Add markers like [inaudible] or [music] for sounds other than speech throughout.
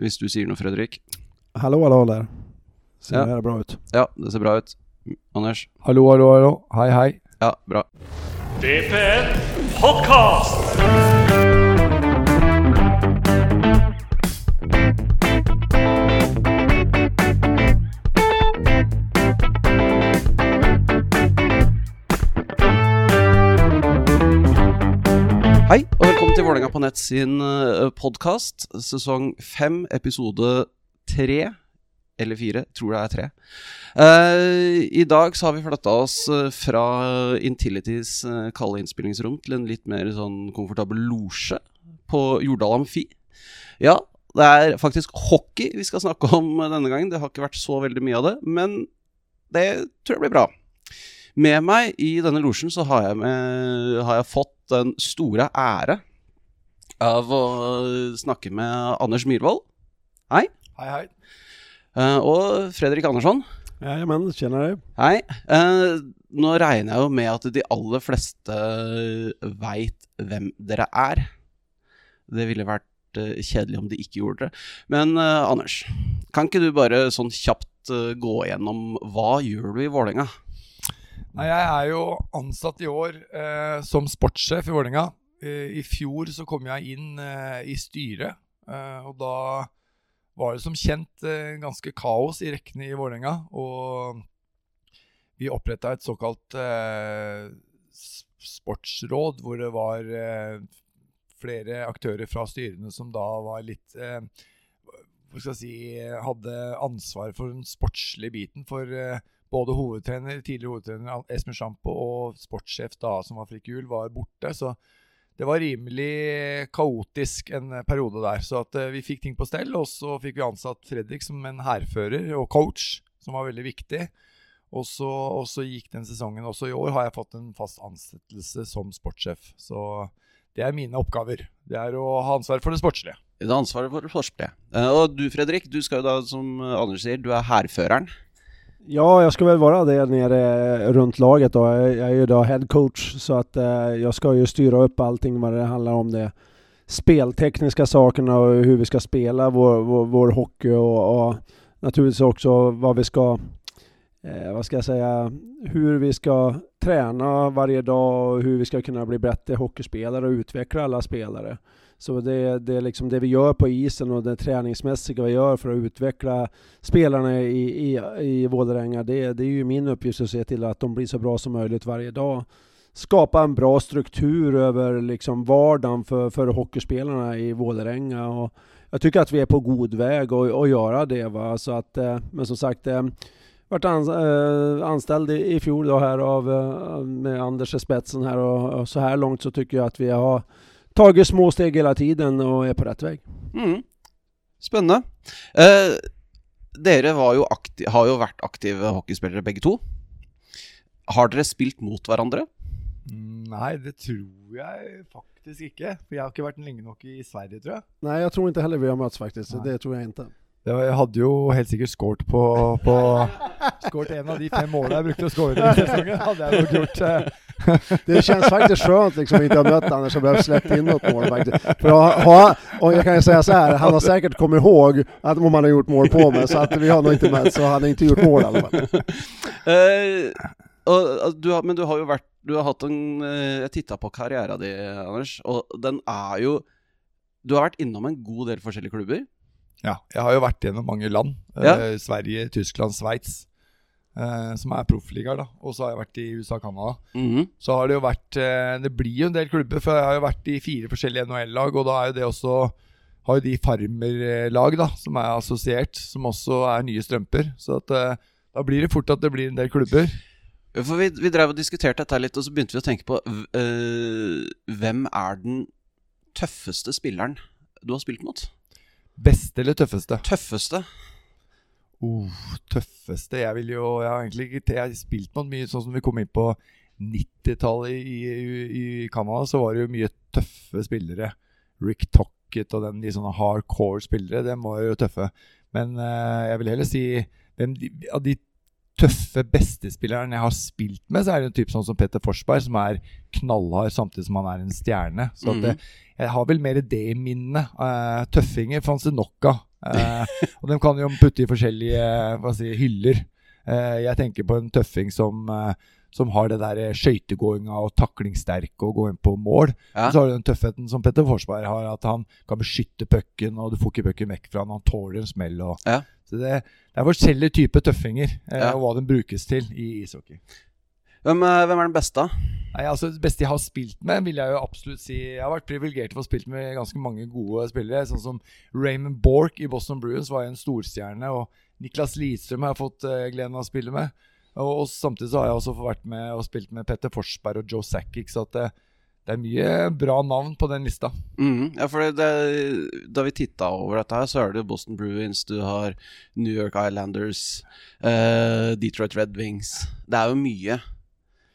hvis du sier noe, Fredrik. Hallå, hallå der. Ser Ja. det bra ut? Ja, det ser bra ut. Anders? Hallo, hallo, hallo. Hei, hei. Ja, bra. DPN Podcast. Hei, og velkommen til Vålerenga på nett sin podkast. Sesong fem, episode tre. Eller fire. Tror det er tre. Uh, I dag så har vi flytta oss eh, fra Intilities eh, kalde innspillingsrom til en litt mer sånn komfortabel losje på Jordal Amfi. Ja, det er faktisk hockey vi skal snakke om denne gangen. Det har ikke vært så veldig mye av det, men det tror jeg blir bra. Med meg i denne losjen så har jeg, med, har jeg fått den store ære av å snakke med Anders Myhrvold. Hei. Hei, hei. Uh, og Fredrik Andersson. Jajamän, tjenare. Hei. Uh, nå regner jeg jo med at de aller fleste veit hvem dere er. Det ville vært uh, kjedelig om de ikke gjorde det. Men Anders, kan ikke du bare sånn kjapt gå gjennom hva gjør du i Vålerenga? Nei, Jeg er jo ansatt i år eh, som sportssjef i Vålerenga. Eh, I fjor så kom jeg inn eh, i styret, eh, og da var det som kjent eh, ganske kaos i rekkene i Vålerenga. Og vi oppretta et såkalt sportsråd, hvor det var flere aktører fra styrene som da var litt hva skal jeg si, hadde ansvar for den sportslige biten. For både hovedtrener, tidligere hovedtrener Espen Sjampo og sportssjef da, som var Frikk Juel, var borte. Så det var rimelig kaotisk en periode der. Så at eh, vi fikk ting på stell, og så fikk vi ansatt Fredrik som en hærfører og coach, som var veldig viktig. Og så, og så gikk den sesongen. Også i år har jeg fått en fast ansettelse som sportssjef. Så det er mine oppgaver. Det er å ha ansvar for det sportslige. Det er ansvaret for det sportslige. Eh, og du Fredrik, du skal jo da, som Anders sier, du er hærføreren. Ja, jag ska väl vara det nere runt laget då. Jag är ju då head coach så att eh, jag ska ju styra upp allting vad det handlar om det speltekniska sakerna och hur vi ska spela vår, vår, vår hockey och, och naturligtvis också vad vi ska, eh, vad ska jag säga, hur vi ska träna varje dag och hur vi ska kunna bli bättre hockeyspelare och utveckla alla spelare. Så det, det liksom det vi gör på isen och det träningsmässiga vi gör för att utveckla spelarna i, i, i Vålerenga, det, det är ju min uppgift att se till att de blir så bra som möjligt varje dag. Skapa en bra struktur över liksom vardagen för, för hockeyspelarna i Vålerenga. Och jag tycker vi är på god väg att, att göra det. Va? Så att, eh, men som sagt, eh, varit eh, anställd i, i fjol då här av, med Anders i spetsen här och, och så här långt så tycker jag att vi har tagit små steg hela tiden och är på rätt väg. Mm. Spennende. Eh, dere var jo har jo vært aktive hockeyspillere begge to. Har dere spilt mot hverandre? Mm, Nei, det tror jeg faktisk ikke. For jeg har ikke vært lenge nok i Sverige, tror jeg. Nei, jeg tror ikke heller vi har møttes, faktisk. Nei. Det tror jeg inte. Det var, jeg hadde jo helt sikkert scoret på, på [laughs] Skåret en av de fem målene jeg brukte å score den sesongen. Hadde jeg nok gjort. eh. [laughs] Det känns faktiskt skönt liksom inte ha mött Anders och behövt släppt in något mål faktiskt. För ha, ha, och jag kan ju säga så här, han har säkert kommit ihåg att om han har gjort mål på mig, så att vi har nog inte mött, så han har inte gjort mål i alla fall. [laughs] Eh, og, og du har, men du har jo vært Du har hatt en eh, Jeg titta på karrieren din, Anders, og den er jo Du har vært innom en god del forskjellige klubber. Ja, jeg har jo vært gjennom mange land. Ja. Eh, Sverige, Tyskland, Sveits. Eh, som er proffligaer, da. Og så har jeg vært i USA og Canada. Mhm. Så har det jo vært eh, Det blir jo en del klubber, for jeg har jo vært i fire forskjellige NHL-lag, og da er jo det også har jo de farmerlag da, som er assosiert, som også er nye strømper. Så at, eh, da blir det fort at det blir en del klubber. For vi, vi drev og diskuterte dette litt, og så begynte vi å tenke på eh, Hvem er den tøffeste spilleren du har spilt mot? Beste eller tøffeste? Tøffeste? Oh, tøffeste Jeg vil jo Jeg har egentlig ikke Jeg har spilt mot mye sånn som vi kom inn på 90-tallet i, i, i Canada, så var det jo mye tøffe spillere. Rick Tocket og den de sånne hardcore spillere, dem var jo tøffe. Men uh, jeg vil heller si hvem de, av de tøffe bestespilleren jeg har spilt med, så er det en type sånn som Petter Forsberg, som er knallhard samtidig som han er en stjerne. Så det, jeg har vel mer det i minnet. Uh, tøffinger fantes det nok av. Uh, og de kan jo putte i forskjellige si, hyller. Uh, jeg tenker på en tøffing som, eh, som har det der skøytegåinga og taklingssterke og gå inn på mål. Ja. Så har du den tøffheten som Petter Forsberg har, at han kan beskytte pucken, og du får ikke pucken vekk fra han, han tåler en smell. Og, Ja. Så det, det er forskjellige typer tøffinger, eh, og hva den brukes til i ishockey. Hvem, eh, hvem er den beste? Nei, altså Det beste jeg har spilt med, vil jeg jo absolutt si Jeg har vært privilegert til å få spilt med ganske mange gode spillere. Sånn som Raymond Bork i Boston Bruins var en storstjerne. Og Niklas Lidstrøm har jeg fått uh, gleden av å spille med. Og, og samtidig så har jeg også vært med og spilt med Petter Forsberg og Joe Sackick. Så at det, det er mye bra navn på den lista. Mm, Ja, for det, det, Da vi titta over dette, her så er det Boston Bruins, du har New York Islanders, uh, Detroit Red Wings Det er jo mye.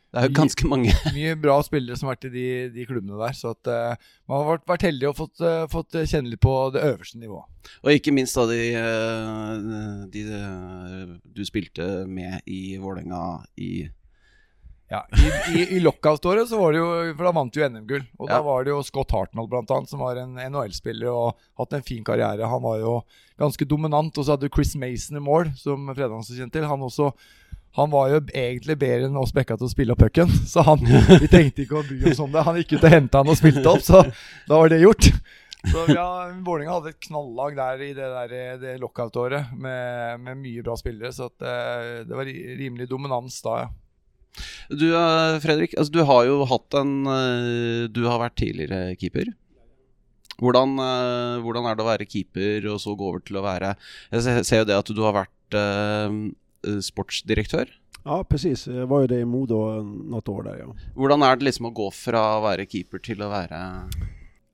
Det er jo ganske mange. [laughs] Mye bra spillere som har vært i de, de klubbene der. Så at uh, man har vært, vært heldig og fått, uh, fått kjenne litt på det øverste nivået. Og ikke minst da de, eh, de eh, du spilte med i Vålerenga i Ja, I, i, i lockout-året så var det jo For da vant jo NM-gull. Og Ja. da var det jo Scott Hartnell, blant annet, som var en NHL-spiller og hatt en fin karriere. Han var jo ganske dominant. Og så hadde du Chris Mason i mål, som Fredrik kjente kjent til. Han også han var jo egentlig bedre enn oss bekka til å spille opp pucken. [laughs] Så han, vi tenkte ikke å bry oss om det. Han gikk ut og henta han og spilte opp, så da var det gjort. Så ja, Vålerenga hadde et knallag der i det, der, det lockout-året med, med mye bra spillere. Så at, eh, det var rimelig dominans da, ja. Du eh, Fredrik, altså du har jo hatt en eh, Du har vært tidligere keeper. Hvordan, hvordan er det å være keeper og så gå over til å være Jeg ser- jo det at du har vært sportsdirektør. Ja, precis. Jeg var jo det i Modo något år der, Ja. Hvordan er det liksom å gå fra å være keeper til å være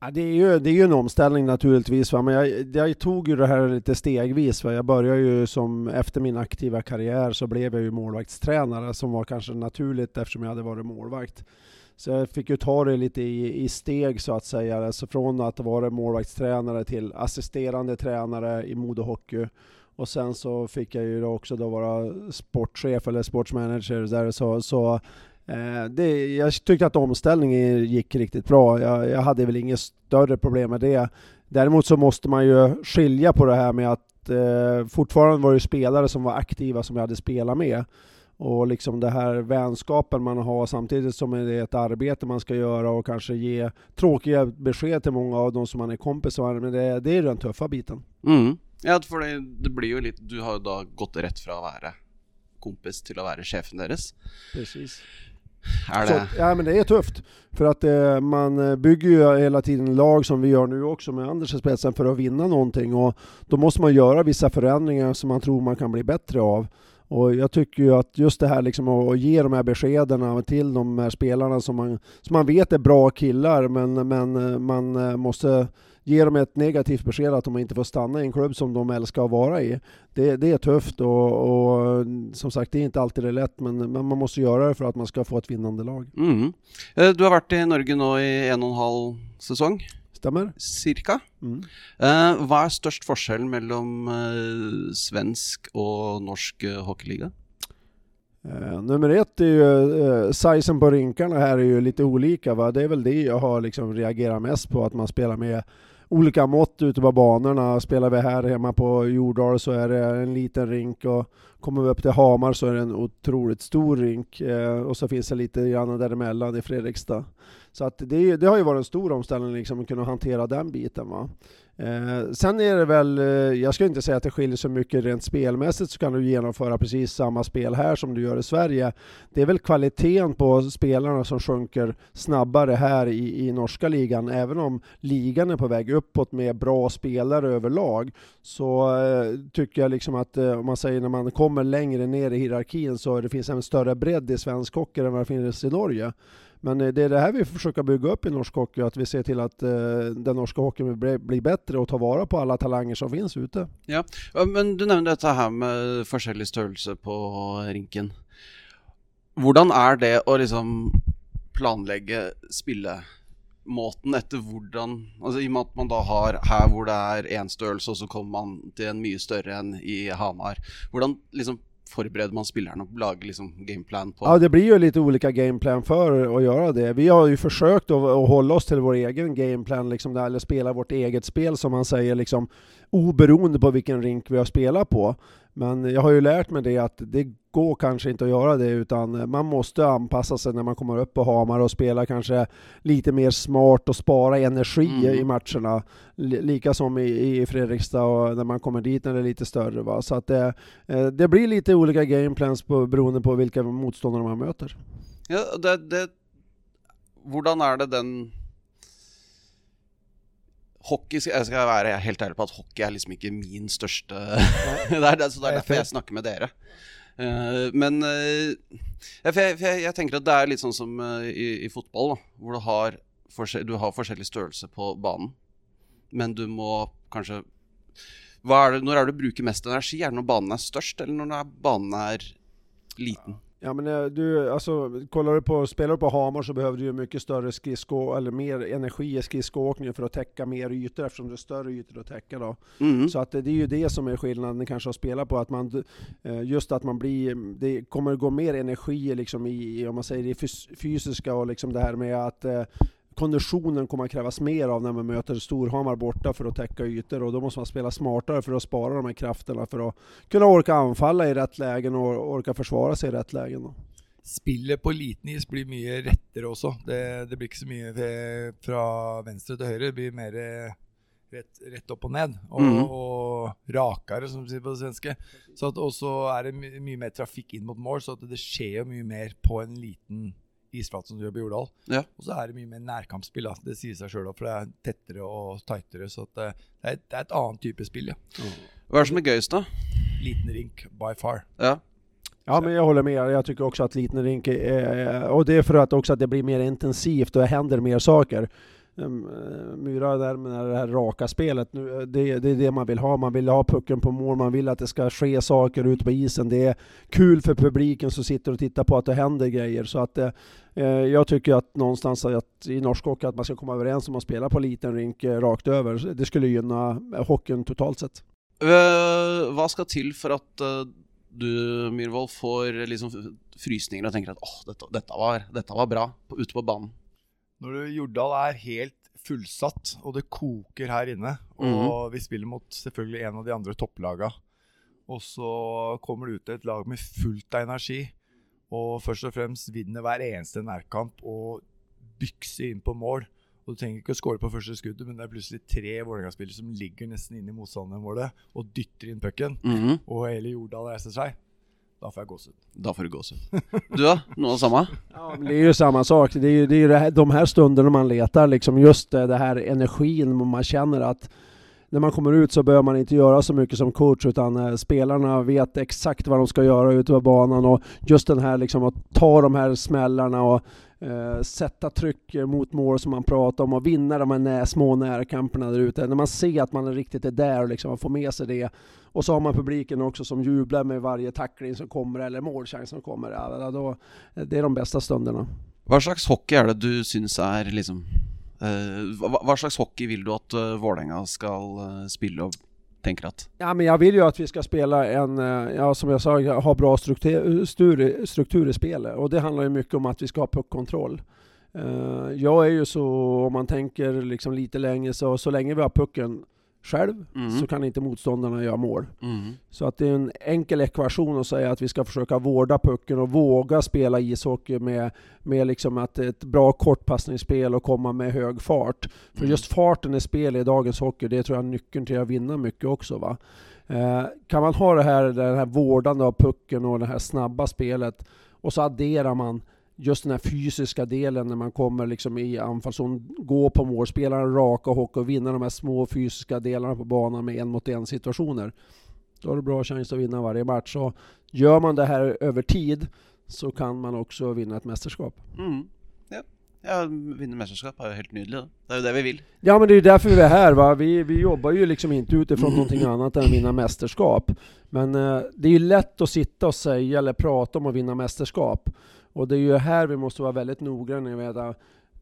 Ja, det, är ju, det är ju en omställning naturligtvis. Va? Men jeg, jeg tog ju det här lite stegvis. Va? Jag började ju som, efter min aktiva karriär så blev jeg ju målvaktstränare som var kanskje naturligt eftersom jeg hadde vært målvakt. Så jeg fikk ju ta det litt i, i steg så att säga. Alltså från att vara målvaktstränare till assisterende tränare i Modo Hockey. Och sen så fick jag ju då också då vara sportchef eller sportsmanager där. Så, så Eh, det, jag tyckte att omställningen gick riktigt bra. Jag, jag hade väl inget större problem med det. Däremot så måste man ju skilja på det här med att eh, fortfarande var det spelare som var aktiva som jag hade spelat med. Och liksom det här vänskapen man har samtidigt som det är ett arbete man ska göra och kanske ge tråkiga besked till många av de som man är kompisar med. Det, det är den tuffa biten. mm. Ja, for det, det blir jo litt Du har jo da gått rett fra å være kompis til å være sjefen deres. Precis. Er Så, ja, men det är tufft. För att eh, man eh, bygger ju hela tiden lag som vi gör nu också med Anders i spetsen för att vinna någonting. Och då måste man göra vissa förändringar som man tror man kan bli bättre av. Och jag tycker ju att just det här liksom att att ge de här beskeden till de här spelarna som man, som man vet är bra killar men, men eh, man eh, måste ge dem ett negativt besked att de inte får stanna i en klubb som de älskar att vara i. Det, det är tufft och, och som sagt det är inte alltid det är lätt men, men man måste göra det för att man ska få ett vinnande lag. Mm. Eh, Du har vært i Norge nå i en og en halv sesong, Stemmer. cirka. Mm. Uh, hva er størst forskjell mellom uh, svensk og norsk uh, hockeyliga? Eh, nummer ett är ju eh, sizen på rinkarna här är ju lite olika. Va? Det är väl det jag har liksom reagerat mest på, att man spelar med olika mått ute på banorna. Spelar vi här hemma på Jordal så är det en liten rink och kommer vi opp til Hamar så er det en utrolig stor rink eh, og så finnes det litt grann däremellan i Fredrikstad. Så det, det har jo vært en stor omstilling liksom å kunne håndtere den biten. Va? Eh, sen är det väl, jeg jag ska inte säga att det skiljer så mycket rent spelmässigt så kan du gjennomføre precis samme spel her som du gjør i Sverige. Det er vel kvaliteten på spelarna som sjunker snabbare her i, i norska ligan. Även om ligan er på väg uppåt med bra spelare överlag så eh, tycker jag liksom att eh, om man säger när man kommer längre ner i hierarkin så det finns en större bredd i svensk hockey vad det finns i Norge. Men eh, det är det här vi försöker bygga upp i norsk hockey, att vi ser till att eh, den norska hockeyn blir, bedre och tar vara på alla talanger som finns ute. Ja, Men du nevner dette her med forskjellig størrelse på rinken. Hvordan er det å liksom planlegge spillemåten etter hvordan Altså I og med at man da har her hvor det er én størrelse, og så kommer man til en mye større enn i Hamar. Hvordan liksom forbereder man spillerne og lager liksom gameplan på? Ja, det blir jo litt ulike gameplan for å gjøre det. Vi har jo forsøkt å, å holde oss til vår egen gameplan, liksom, eller spela vårt eget spel som man sier, liksom, oberoende på hvilken rink vi har spilt på. Men jag har ju lärt mig det att det går kanske inte att göra det, utan man måste anpassa sig när man kommer upp på Hamar och spela kanske lite mer smart och spara energi Mm. i matcherna. like Lika som i, i Fredrikstad og när man kommer dit när det är lite större. Va? Så att det, eh, det blir lite olika gameplans på, beroende på vilka motståndare man möter. Ja, det, det Hvordan er det den Hockey Jeg skal være helt ærlig på at hockey er liksom ikke min største [laughs] det er, det, Så det er derfor jeg snakker med dere. Uh, men uh, jeg, jeg, jeg tenker at det er litt sånn som uh, i, i fotball, da, hvor du har, du har forskjellig størrelse på banen. Men du må kanskje er det, Når er det du bruker mest energi? Er det når banen er størst, eller når banen er liten? Ja men eh, du, alltså kollar du på, spelar du på Hamar så behöver du ju mycket större skridsko, eller mer energi i skridskoåkningen för att täcka mer ytor eftersom det är större ytor att täcka då. Mhm. Så att det är ju det som är skillnaden kanske att spela på, att man, eh, just att man blir, det kommer gå mer energi liksom i, om man säger det fys- fysiska och liksom det här med att eh, konditionen kommer att krävas mer av när man möter Storhamar borta för att täcka ytor och då måste man spela smartare för att spara de här krafterna för att kunna orka anfalla i rätt lägen och orka försvara sig i rätt lägen. Då. Spillet på liten is blir mye rettere også. Det, det blir ikke så mye fra venstre til høyre. Det blir mer eh, rett, rett opp og ned. Og, mm. og rakere, som de sier på det svenske. Så at også er det mye mer trafikk inn mot mål, så det skjer jo mye mer på en liten isflate som du gjør på Jordal. Ja. Og så er det mye mer nærkampsspill. Da. Det sier seg sjøl, for det er tettere og tightere. Så at det, det, er, det er et annet type spill, ja. Hva er det som er gøyest, da? Liten rink by far. Ja. Ja men jag håller med, jag tycker också att liten rink är, och det är för att också att det blir mer intensivt och det händer mer saker. Um, eh, Myra där med det här raka spelet, nu, eh, det, det är det man vill ha. Man vill ha pucken på mål, man vill att det ska ske saker ute på isen. Det är kul för publiken som sitter och tittar på att det händer grejer. Så att eh, eh, jag tycker att någonstans att i norsk hockey att man ska komma överens om att spela på liten rink rakt över. Det skulle gynna hockeyn totalt sett. Uh, hva skal til for at uh du, Myhrvold, får liksom frysninger og tenker at åh, dette, dette, var, dette var bra ute på banen? Når Jordal er helt fullsatt, og det koker her inne, og vi spiller mot selvfølgelig en av de andre topplaga, og så kommer det ut et lag med fullt av energi, og først og fremst vinner hver eneste nærkamp og bykser inn på mål. Og Du trenger ikke å skåre på første skuddet, men det er plutselig tre Vålerenga-spillere som ligger nesten inne i motstandermålet og dytter inn pucken, Mhm. og hele Jordal reiser seg. Da får jeg gåsehud. Da får du gåsehud. Du da? Noe av det samme? [laughs] Ja, men det är ju samma sak. Det är ju, det är ju det här, de här stunderna man letar, liksom just det, det här energin, man känner att när man kommer ut så behöver man inte göra så mycket som coach utan eh, spelarna vet exakt vad de ska göra ute på banan och just den här liksom att ta de här smällarna och eh, sätta tryck eh, mot mål som man pratar om och vinna de här nä, små närkamperna där ute. När man ser att man riktigt är där och liksom får med sig det och så har man publiken också som jublar med varje tackling som kommer eller målchans som kommer. Ja, då, det är de bästa stunderna. Hva slags hockey er det du syns er liksom uh, hva, hva slags hockey vil du at uh, Vålerenga skal uh, spille og tenker at Ja, men Jeg vil jo at vi skal spille en, eh, ja som jeg sa, ha bra struktur, struktur, i spelet. Og det handler jo mye om at vi skal ha puckkontroll. Uh, jeg er jo så, om man tenker liksom lite lenge, så, så lenge vi har pucken själv mm. så kan inte motståndarna göra mål. Mm. Så att det är en enkel ekvation att säga att vi ska försöka vårda pucken och våga spela ishockey med, med liksom att ett bra kortpassningsspel och komma med hög fart. För Mm. just farten i spel i dagens hockey, det tror jag är nyckeln till att vinna mycket också. Va? Eh, kan man ha det här, det här vårdande av pucken och det här snabba spelet och så adderar man just den här fysiska delen när man kommer liksom i anfallszon, gå på mål, spela en raka hockey och vinna de här små fysiska delarna på banan med en mot en situationer. Då har du bra chans att vinna varje match. Så gör man det här över tid så kan man också vinna ett mästerskap. Mm. Ja. ja, vinne mästerskap er jo helt nydelig. Det, är jo det vi vil. Ja men det är därför vi är här va. Vi, vi jobbar ju liksom inte utifrån någonting annat än att vinna mästerskap. Men eh, det är ju lätt att sitta och säga eller prata om att vinna mästerskap. Och det är ju här vi måste vara väldigt noggranna med att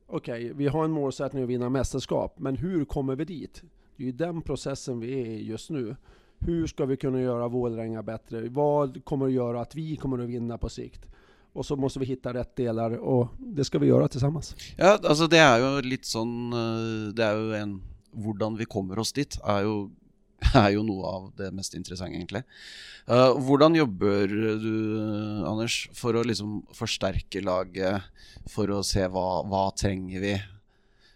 okej, vi har en målsättning att vinna mästerskap, men hur kommer vi dit? Det är ju den processen vi är i just nu. hur ska vi kunna göra Vålerenga bättre? Vad kommer att göra att vi kommer att vinna på sikt? Og så må vi hitta rett deler, og det skal vi gjøre sammen. Ja, altså det er jo litt sånn eh, Det er jo en Hvordan vi kommer oss dit, er jo, er jo noe av det mest interessante, egentlig. Uh, hvordan jobber du, Anders, for å liksom forsterke laget? For å se hva, hva trenger vi?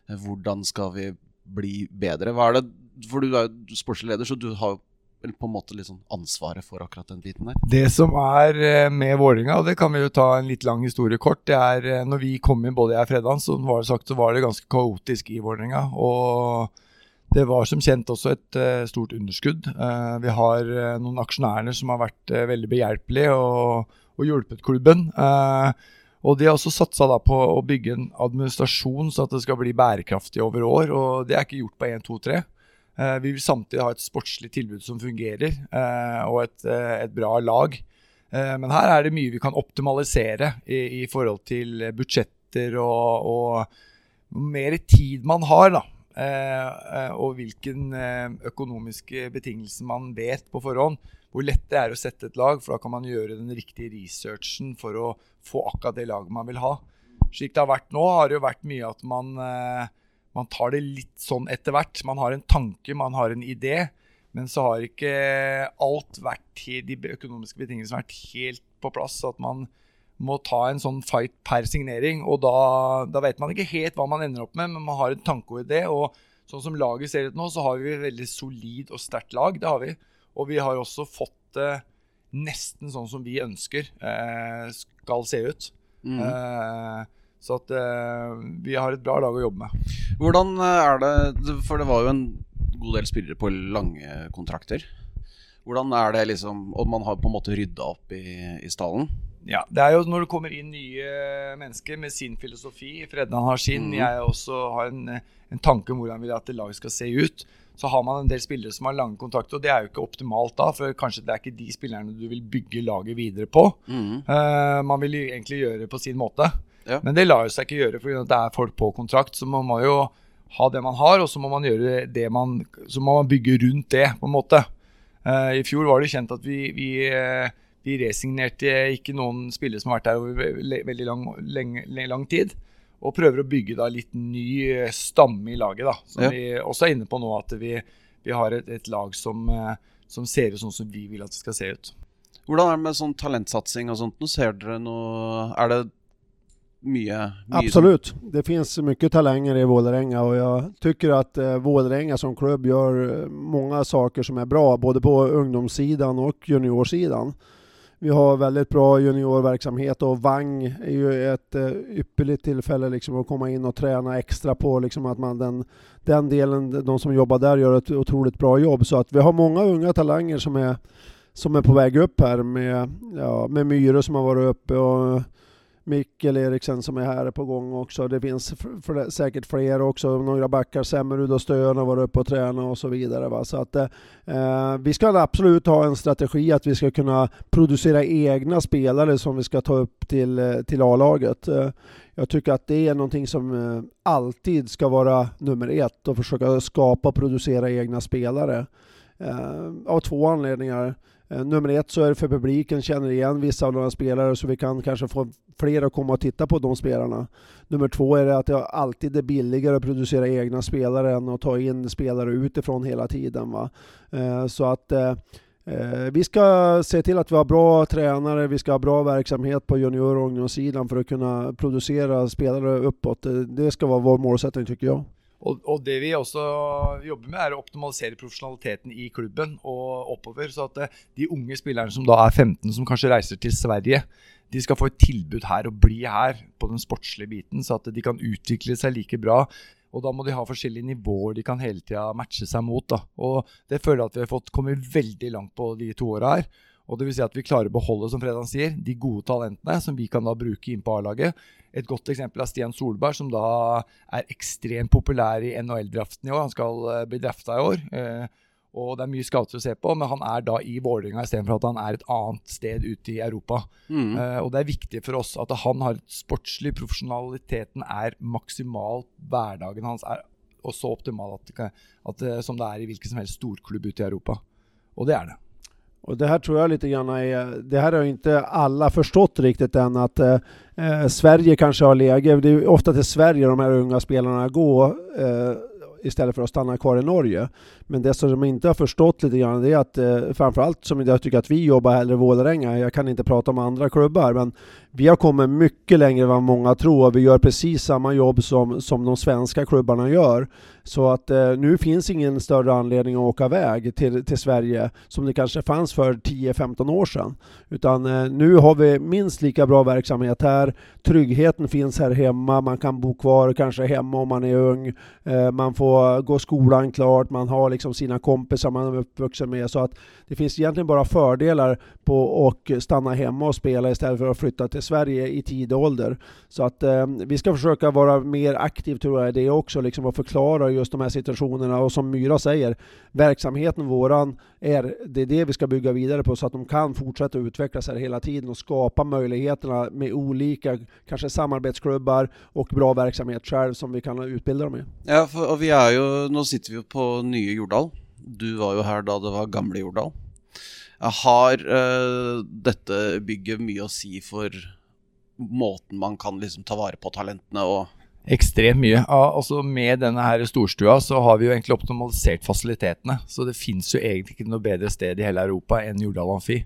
Hvordan skal vi bli bedre? Hva er det For du er jo sportslig leder, så du har jo på en måte liksom ansvaret for akkurat den biten der? Det som er eh, med Vålerenga, og det kan vi jo ta en litt lang historie kort, det er eh, når vi kom inn, både jeg og Freddan, så var det sagt så var det ganske kaotisk i Vålerenga. Og det var som kjent også et uh, stort underskudd. Uh, vi har uh, noen aksjonærer som har vært veldig behjelpelige og, og hjulpet klubben. og de har også satsa på å bygge en administrasjon så at det skal bli bærekraftig over år. Og det er ikke gjort på 1, 2, 3. Eh, vi vil samtidig ha et sportslig tilbud som fungerer, eh, og et, eh, et bra lag. Men her er det mye vi kan optimalisere i, i forhold til budsjetter og, og mer tid man har. da. Og hvilken økonomiske betingelser man vet på forhånd. Hvor lett det er å sette et lag, for da kan man gjøre den riktige researchen for å få akkurat det laget man vil ha. Slik det har vært nå, har det jo vært mye at man man tar det litt sånn etter hvert. Man har en tanke, man har en idé. Men så har ikke alt vært de økonomiske betingelsene vært helt på plass. Så at man må ta en sånn fight per signering. Og da, da, vet man ikke helt hva man ender opp med, men man har en tanke og idé. Og sånn som laget ser ut nå, så har vi et veldig solid og sterkt lag. Det har vi. Og vi har også fått det nesten sånn som vi ønsker eh, skal se ut. Mm. Eh, så at eh, vi har et bra lag å jobbe med. Hvordan eh, er det For det var jo en god del spillere på lange kontrakter. Hvordan er det liksom Og man har på en måte rydda opp i, i stallen? Ja, det er jo når det kommer inn nye mennesker med sin filosofi. Freddan har sin, mm. jeg også har en, en tanke om hvordan vil at laget skal se ut. Så har man en del spillere som har lange kontrakter, og det er jo ikke optimalt da. For kanskje det er ikke de spillerne du vil bygge laget videre på. Mm. Uh, man vil egentlig gjøre det på sin måte. Ja. Men det lar seg ikke gjøre, for det er folk på kontrakt. Så man må jo ha det man har, og så må man man Så må man bygge rundt det, på en måte. Uh, I fjor var det kjent at vi, vi, uh, vi, resignerte ikke noen spillere som har vært der over veldig lang, lenge, lang, tid. Og prøver å bygge da litt ny eh, stamme i laget. da Som ja. vi også er inne på nå, at vi, vi har et, et lag som, uh, som, ser ut sånn som vi vil at det skal se ut. Hvordan er det med sånn talentsatsing og sånt? Nå ser dere noe Er det mye, mye Absolutt. Det finnes mye talenter i Vålerenga Og jeg syns at eh, Vålerenga som klubb gjør mange saker som er bra, både på ungdomssiden og juniorsidan. Vi har väldigt bra juniorverksamhet och Vang är ju ett eh, ypperligt tillfälle liksom att komma in och träna extra på liksom att man den, den delen, de som jobbar där gör ett otroligt bra jobb. Så att vi har många unga talanger som är, som är på väg upp här med, ja, med Myre som har varit uppe och Mikkel Eriksen som är här på gång också. Det finns säkert fler också. Några backar, Semmerud och Stön har varit uppe och tränat och så? Så att, eh, vi ska absolut ha en strategi att vi ska kunna producera egna spelare som vi ska ta upp till, eh, till A-laget. Jeg tycker att det är någonting som eh, alltid ska vara nummer ett och försöka skapa och producera egna spelare. Eh, av två anledningar. Eh, nummer ett så är det för publiken känner igen vissa av de spelare så vi kan kanske få fler att komma och titta på de spelarna. Nummer två är det att det alltid är billigare att producera egna spelare än att ta in spelare utifrån hela tiden. Va? Eh, så att eh, vi ska se till att vi har bra tränare, vi ska ha bra verksamhet på junior och ungdomssidan för att kunna producera spelare uppåt. Det ska vara vår målsättning tycker jag. Og, og, det vi også jobber med, er å optimalisere profesjonaliteten i klubben og oppover. Så at eh, de unge spillerne som da er 15, som kanskje reiser til Sverige, de skal få et tilbud her og bli her på den sportslige biten, så at de kan utvikle seg like bra. Og da må de ha forskjellige nivåer de kan hele tida matche seg mot. Da. Og det føler jeg at vi har fått kommet veldig langt på de to åra her. Og det vil si at vi klarer å beholde som Fredan sier, de gode talentene som vi kan da bruke inn på A-laget. Et godt eksempel er Stian Solberg, som da er ekstremt populær i NHL-draften i år. Han skal uh, bli drafta i år. Uh, og det er mye scouter å se på, men han er da i Vålerenga istedenfor at han er et annet sted ute i Europa. Mm. Uh, og det er viktig for oss at han har et sportslig Profesjonaliteten er maksimalt. Hverdagen hans er også optimal at, at, som det er i hvilken som helst storklubb ute i Europa. Og det er det. Och det här tror jag lite grann är, det här har inte alla förstått riktigt än att eh, eh Sverige kanske har läge, det är ofta till Sverige de här unga spelarna går eh, istället för att stanna kvar i Norge. Men det som de inte har förstått lite grann det är att eh, framförallt som jag tycker att vi jobbar hellre i Vålerenga, jag kan inte prata om andra klubbar, men vi har kommit mycket längre än många tror. Vi gör precis samma jobb som, som de svenska klubbarna gör. Så att eh, nu finns ingen större anledning att åka iväg till, till Sverige som det kanske fanns för 10-15 år sedan. Utan eh, nu har vi minst lika bra verksamhet här. Tryggheten finns här hemma. Man kan bo kvar kanske hemma om man är ung. Eh, man får gå skolan klart. Man har liksom sina kompisar man är uppvuxen med. Så att det finns egentligen bara fördelar på att stanna hemma och spela istället för att flytta till Sverige i tidig ålder. Så att eh, vi ska försöka vara mer aktiv tror jag i det också, liksom att förklara just de här situationerna och som Myra säger, verksamheten våran är, det är det vi ska bygga vidare på så att de kan fortsätta utvecklas här hela tiden och skapa möjligheterna med olika, kanske samarbetsklubbar och bra verksamhet själv som vi kan utbilda dem i. Ja, for, vi er jo, nå sitter vi på nye Jordal. Du var jo her da det var gamle Jordal. Har uh, dette bygget mye å si for måten man kan liksom ta vare på talentene og Ekstremt mye. Altså Med denne her storstua så har vi jo egentlig optimalisert fasilitetene. Så det fins egentlig ikke noe bedre sted i hele Europa enn Jordal Amfi.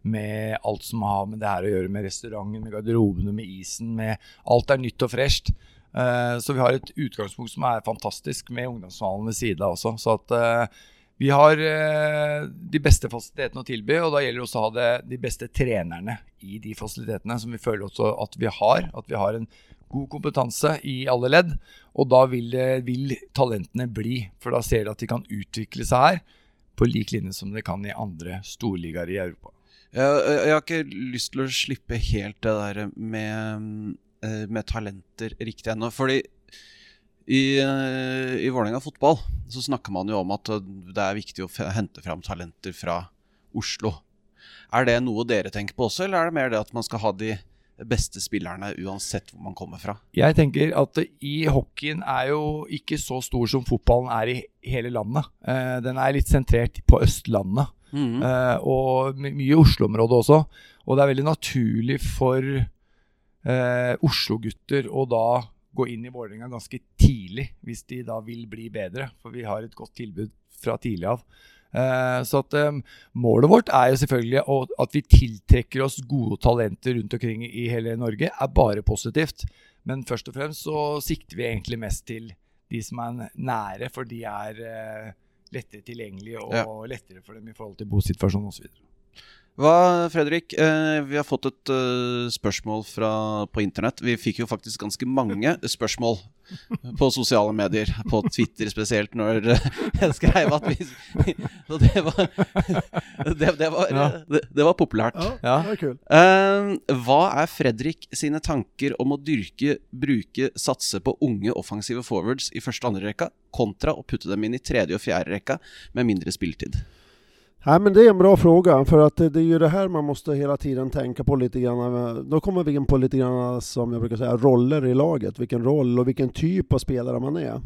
Med alt som har med det her å gjøre, med restauranten, med garderobene, med isen. med Alt er nytt og fresht. Uh, så vi har et utgangspunkt som er fantastisk, med ungdomshallen ved siden av også. Så at uh, vi har uh, de beste fasilitetene å tilby, og da gjelder det også å ha det, de beste trenerne i de fasilitetene, som vi føler også at vi har. At vi har en god kompetanse i alle ledd. Og da vil, vil, talentene bli, for da ser de at de kan utvikle seg her på lik linje som de kan i andre storligaer i Europa. Jeg, jeg har ikke lyst til å slippe helt det der med, med talenter riktig ennå. Fordi i, i Vålerenga fotball så snakker man jo om at det er viktig å hente fram talenter fra Oslo. Er det noe dere tenker på også, eller er det mer det at man skal ha de beste spillerne uansett hvor man kommer fra? Jeg tenker at i hockeyen er jo ikke så stor som fotballen er i hele landet. Uh, den er litt sentrert på Østlandet. Mm. -hmm. og mye i Oslo-området også. Og det er veldig naturlig for Oslo-gutter å da gå inn i Vålerenga ganske tidlig, hvis de da vil bli bedre. For vi har et godt tilbud fra tidlig av. Uh, så at um, Målet vårt er jo selvfølgelig å, at vi tiltrekker oss gode talenter rundt omkring i hele Norge, er bare positivt. Men først og fremst så sikter vi egentlig mest til de som er nære, for de er uh, lettere tilgjengelige og ja. lettere for dem i forhold til bosituasjon osv. Hva, Fredrik? Eh, vi har fått et uh, spørsmål fra, på internett. Vi fikk jo faktisk ganske mange [laughs] spørsmål på sosiale medier, på Twitter spesielt, når uh, jeg skrev at vi Så [laughs] det var [laughs] Det, det, var, ja. det, det var, populært. Ja, ja. det var kul. Eh, hva er Fredrik sine tanker om å dyrke, bruke, satse på unge offensive forwards i første og andre rekka, kontra å putte dem inn i tredje og fjerde rekka med mindre spilletid? Nej, men det är en bra fråga, för att det är ju det här man måste hela tiden tänka på lite grann. Då kommer vi in på lite grann, som jag brukar säga, roller i laget. Vilken roll och vilken typ av spelare man är.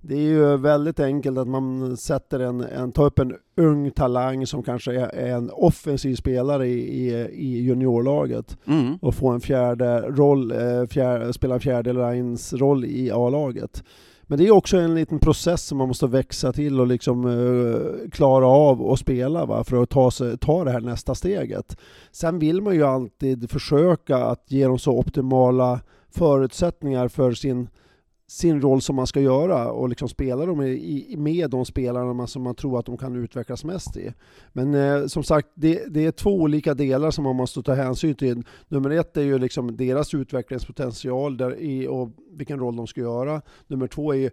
Det är ju väldigt enkelt att man sätter en, en tar upp en ung talang som kanske är, en offensiv spelare i, i, i juniorlaget mm. och får en fjärde roll, eh, fjärde, spela fjärde lines roll i A-laget. Men det är också en liten process som man måste växa till och liksom uh, klara av att spela va? för att ta, ta det här nästa steget. Sen vill man ju alltid försöka att ge dem så optimala förutsättningar för sin sin roll som man ska göra och liksom spela dem i, med de spelarna som man tror att de kan utvecklas mest i. Men eh, som sagt, det, det, är två olika delar som man måste ta hänsyn till. Nummer ett är ju liksom deras utvecklingspotential där i, och vilken roll de ska göra. Nummer två är ju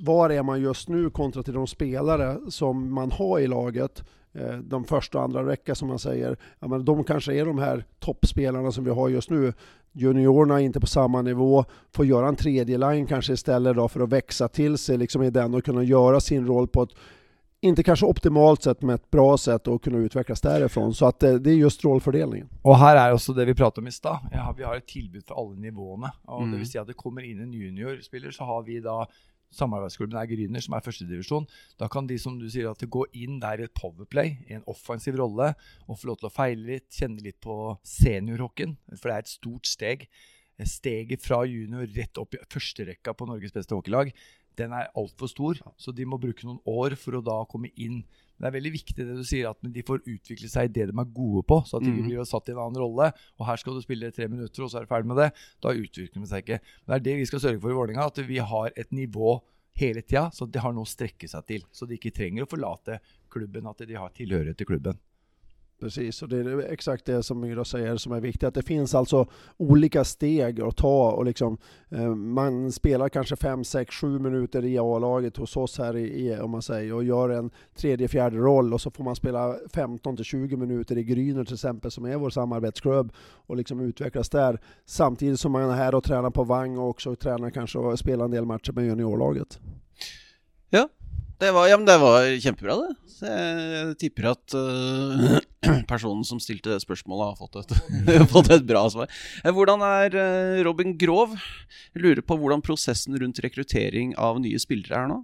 var är man just nu kontra till de spelare som man har i laget eh, de första och andra räcka som man säger, ja, men de kanske är de här toppspelarna som vi har just nu juniorerna inte på samma nivå, får göra en tredje line kanske istället då för att växa till sig liksom i den och kunna göra sin roll på ett inte kanske optimalt sätt, men ett bra sätt och kunna utvecklas därifrån. Så att det, eh, det är just rollfördelningen. Och här är också det vi pratade om i stad. Ja, vi har ett tillbud för alla nivåerna. Och mm. Det vill säga att det kommer in en juniorspelare så har vi då samarbeidsklubben er Gryner, som er førstedivisjon, da kan de som du sier at gå inn der i et powerplay, i en offensiv rolle, og få lov til å feile litt, kjenne litt på seniorhockeyen. For det er et stort steg. Steget fra junior rett opp i førsterekka på Norges beste hockeylag, den er altfor stor. Så de må bruke noen år for å da komme inn. Det er veldig viktig det du sier, at de får utvikle seg i det de er gode på. Så at de ikke Mhm. blir satt i en annen rolle. Og her skal du spille tre minutter, og så er du ferdig med det. Da utvikler de seg ikke. Men det er det vi skal sørge for i Vålerenga, at vi har et nivå hele tida, så de har noe å strekke seg til. Så de ikke trenger å forlate klubben, at de har tilhørighet til klubben. Precis, och det är exakt det som Myra säger som är viktigt. Att det finns alltså olika steg att ta och liksom eh, man spelar kanske 5, 6, 7 minuter i A-laget hos oss här i, i om man säger och gör en tredje, fjärde roll och så får man spela 15 till 20 minuter i Gryner till exempel som är vår samarbetsklubb och liksom utvecklas där. Samtidigt som man är här och tränar på Vang och också tränar kanske och spelar en del matcher med juniorlaget. Det var, ja, det var kjempebra, det. Så jeg tipper at øh, [clears throat] personen som stilte det spørsmålet, har fått et, [laughs] fått et bra svar. Eh, Hvordan er øh, Robin Grov? Jeg lurer på hvordan prosessen rundt rekruttering av nye spillere er nå?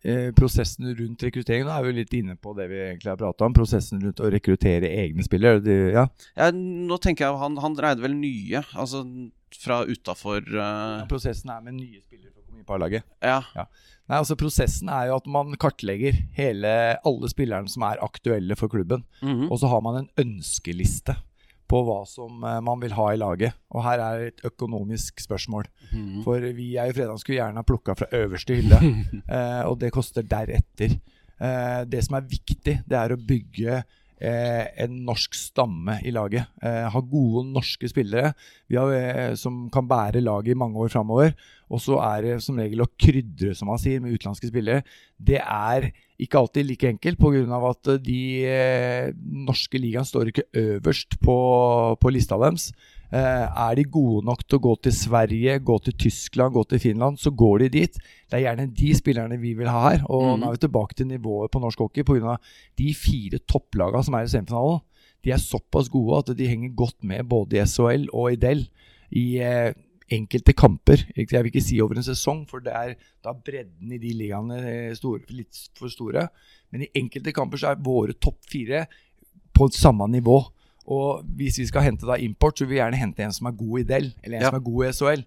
Eh, prosessen rundt rekruttering, nå er vi litt inne på det vi egentlig har prata om. Prosessen rundt å rekruttere egne spillere. Det, ja. Ja, nå tenker jeg Han, han dreide vel nye, altså fra utafor Prosessen er med nye spillere for parlaget. A-laget. Ja. Nei, altså Prosessen er jo at man kartlegger hele, alle spillerne som er aktuelle for klubben. mhm. Og så har man en ønskeliste på hva som eh, man vil ha i laget. Og her er et økonomisk spørsmål. Mhm. For vi er i fredag skulle gjerne ha plukka fra øverste hylle, [laughs] eh, og det koster deretter. Eh, det som er viktig, det er å bygge en norsk stamme i laget. Eh, ha gode norske spillere har, eh, som kan bære laget i mange år framover. Og så er det som regel å krydre, som man sier, med utenlandske spillere. Det er ikke alltid like enkelt, pga. at de eh, norske ligaen står ikke øverst på, på lista deres. Eh, er de gode nok til å gå til Sverige, gå til Tyskland, gå til Finland, så går de dit. Det er gjerne de spillerne vi vil ha her. Og mm. nå er vi tilbake til nivået på norsk hockey pga. de fire topplagene som er i semifinalen. De er såpass gode at de henger godt med både i SHL og i Del i eh, enkelte kamper. Jeg vil ikke si over en sesong, for det er da bredden i de ligaene eh, store, litt for store. Men i enkelte kamper så er våre topp fire på samme nivå. Og hvis vi skal hente da import, så vil vi gjerne hente en som er god i Del, eller en Ja. som er god i SHL.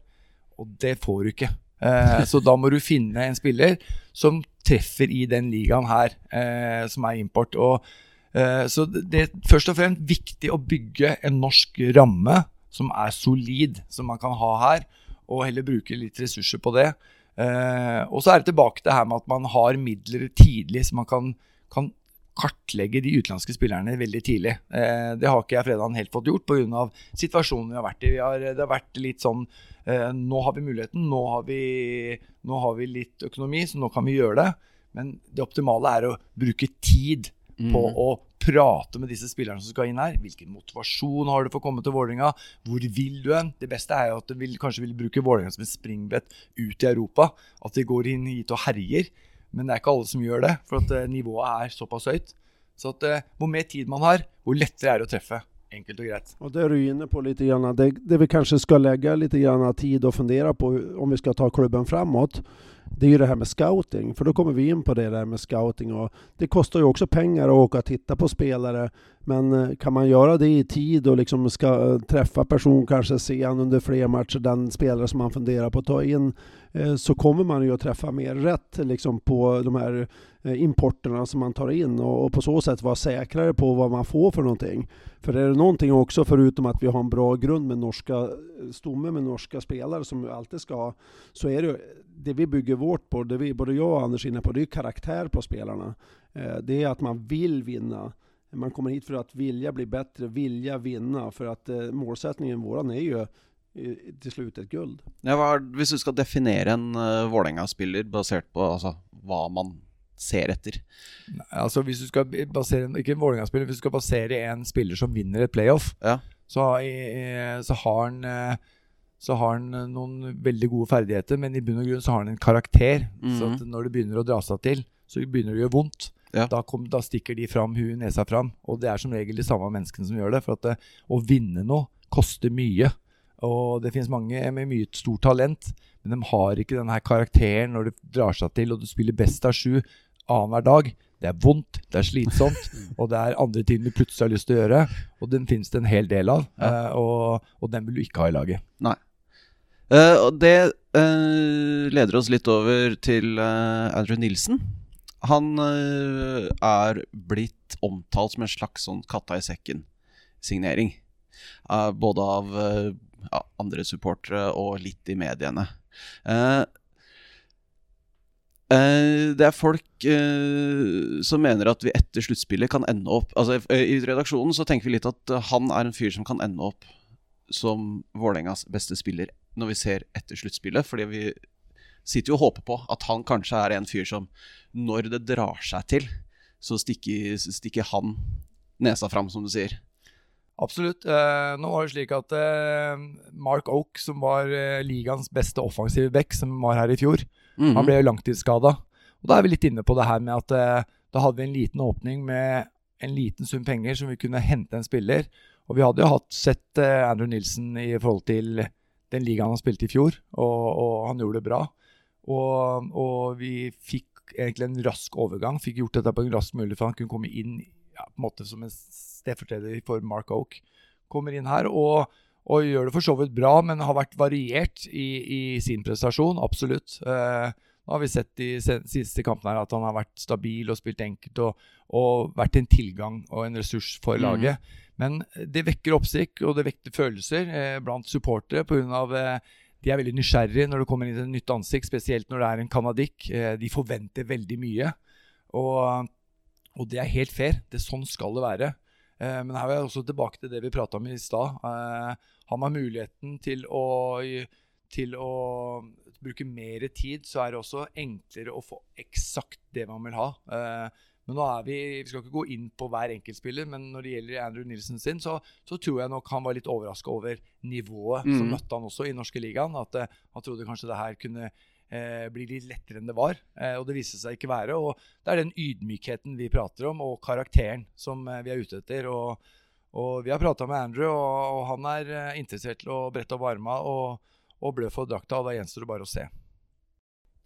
Og det får du ikke. Eh, så da må du finne en spiller som treffer i den ligaen her, eh, som er import. Og, eh, så det det er først og fremst viktig å bygge en norsk ramme som er solid, som man kan ha her, og heller bruke litt ressurser på det. Eh, og så er det tilbake til her med at man har midler tidlig, så man kan, kan kartlegge de utenlandske spillerne veldig tidlig. Eh, det har ikke jeg fredagen helt fått gjort pga. situasjonen vi har vært i. Vi har, det har vært litt sånn eh, Nå har vi muligheten, nå har vi, nå har vi litt økonomi, så nå kan vi gjøre det. Men det optimale er å bruke tid på mm. å prate med disse spillerne som skal inn her. Hvilken motivasjon har du for å komme til Vålerenga? Hvor vil du hen? Det beste er jo at du vil, kanskje vil bruke Vålerenga som et springbrett ut i Europa. At de går inn hit og herjer. Men det er ikke alle som gjør det, for at eh, nivået er såpass høyt. Så at eh, hvor mer tid man har, hvor lettere er det å treffe. Enkelt og greit. Og det er du inne på litt. grann. Det, det vi kanskje skal legge litt tid og fundere på om vi skal ta klubben framover, Det er jo det her med scouting. For da kommer vi inn på det der med scouting. Og det koster jo også penger å åke og titte på spillere, Men eh, kan man gjøre det i tid og liksom skal treffe personen kanskje se han under flere matcher, den spillere som man funderer på å ta in, eh, så kommer man ju att träffa mer rätt liksom på de här eh, importerna som man tar in och på så sätt vara säkrare på vad man får för någonting. För är det någonting också, förutom att vi har en bra grund med norska stomme med norska spelare som vi alltid ska ha, så är det jo det vi bygger vårt på, det vi, både jag och Anders är inne på, det är karaktär på spelarna. Eh, Det är att man vill vinna. Man kommer hit för att vilja bli bättre, vilja vinna. För att eh, målsättningen våran är ju eh, slutt et gull. guld. Ja, hva, er- hvis du skal definere en uh, Vålerenga-spiller basert på altså, hva man ser etter Nei, Altså Hvis du skal basere en, Ikke en Vålerenga-spiller, hvis du skal basere en spiller som vinner et playoff, Ja. så, så har han eh, så har han eh, noen veldig gode ferdigheter, men i bunn og grunn så har han en karakter. Så Mhm. at når det begynner å dra seg til, så begynner det å gjøre vondt. Ja. Da, kom, da stikker de fram huet, nesa fram. Og det er som regel de samme menneskene som gjør det. For at det, å vinne noe koster mye. Og det finnes mange med mye stort talent, men de har ikke denne karakteren når det drar seg til, og du spiller best av sju annenhver dag. Det er vondt, det er slitsomt, [laughs] og det er andre ting du plutselig har lyst til å gjøre. Og den finnes det en hel del av, Ja. eh, og, og den vil du ikke ha i laget. Eh, og det uh, leder oss litt over til uh, Andrew Nilsen. Han er blitt omtalt som en slags sånn katta i sekken-signering. Både av ja, andre supportere og litt i mediene. Eh, eh, det er folk uh, som mener at vi etter sluttspillet kan ende opp Altså I redaksjonen så tenker vi litt at han er en fyr som kan ende opp som Vålerengas beste spiller når vi ser etter sluttspillet. Fordi vi sitter jo og håper på at han kanskje er en fyr som når det drar seg til, så stikker, stikker han nesa fram, som du sier. Absolutt. Eh, nå var det slik at eh, Mark Oak, som var eh, ligaens beste offensive back, som var her i fjor, Mhm. han ble langtidsskada. Og da er vi litt inne på det her med at da hadde vi en liten åpning med en liten sum penger som vi kunne hente en spiller. Og vi hadde jo hatt sett Andrew Nilsen i forhold til den ligaen han spilte i fjor, og, og han gjorde det bra. Og, og vi fikk egentlig en rask overgang. Fikk gjort dette på en rask mulighet, for han kunne komme inn ja, på en måte som en stedfortreder for Mark Oak. Kommer inn her og, og gjør det for så vidt bra, men har vært variert i, i sin prestasjon. Absolutt. Eh, nå har vi sett de siste kampene her at han har vært stabil og spilt enkelt og, og vært en tilgang og en ressurs for laget. laget. Men det vekker oppsikt og det vekker følelser eh, blant supportere pga. Eh, de er veldig nysgjerrige når det kommer inn et nytt ansikt, spesielt når det er en canadic. Eh, de forventer veldig mye. Og, og det er helt fair. Det Sånn skal det være. Eh, men her er jeg også tilbake til det vi prata om i stad. Eh, har man muligheten til å, til å bruke mer tid, så er det også enklere å få eksakt det man vil ha. Eh, men nå er vi, vi skal ikke gå inn på hver enkeltspiller, men når det gjelder Andrew Nilsen sin, så, så tror jeg nok han var litt overraska over nivået som Mhm. møtte han også i norske ligaen. At han trodde kanskje det her kunne eh, blir litt lettere enn det var. Eh, og det viste seg ikke være. Og det er den ydmykheten vi prater om, og karakteren som eh, vi er ute etter. Og, og vi har prata med Andrew, og, og han er eh, interessert til å brette opp arma og, og blø for drakta. Og da gjenstår det bare å se.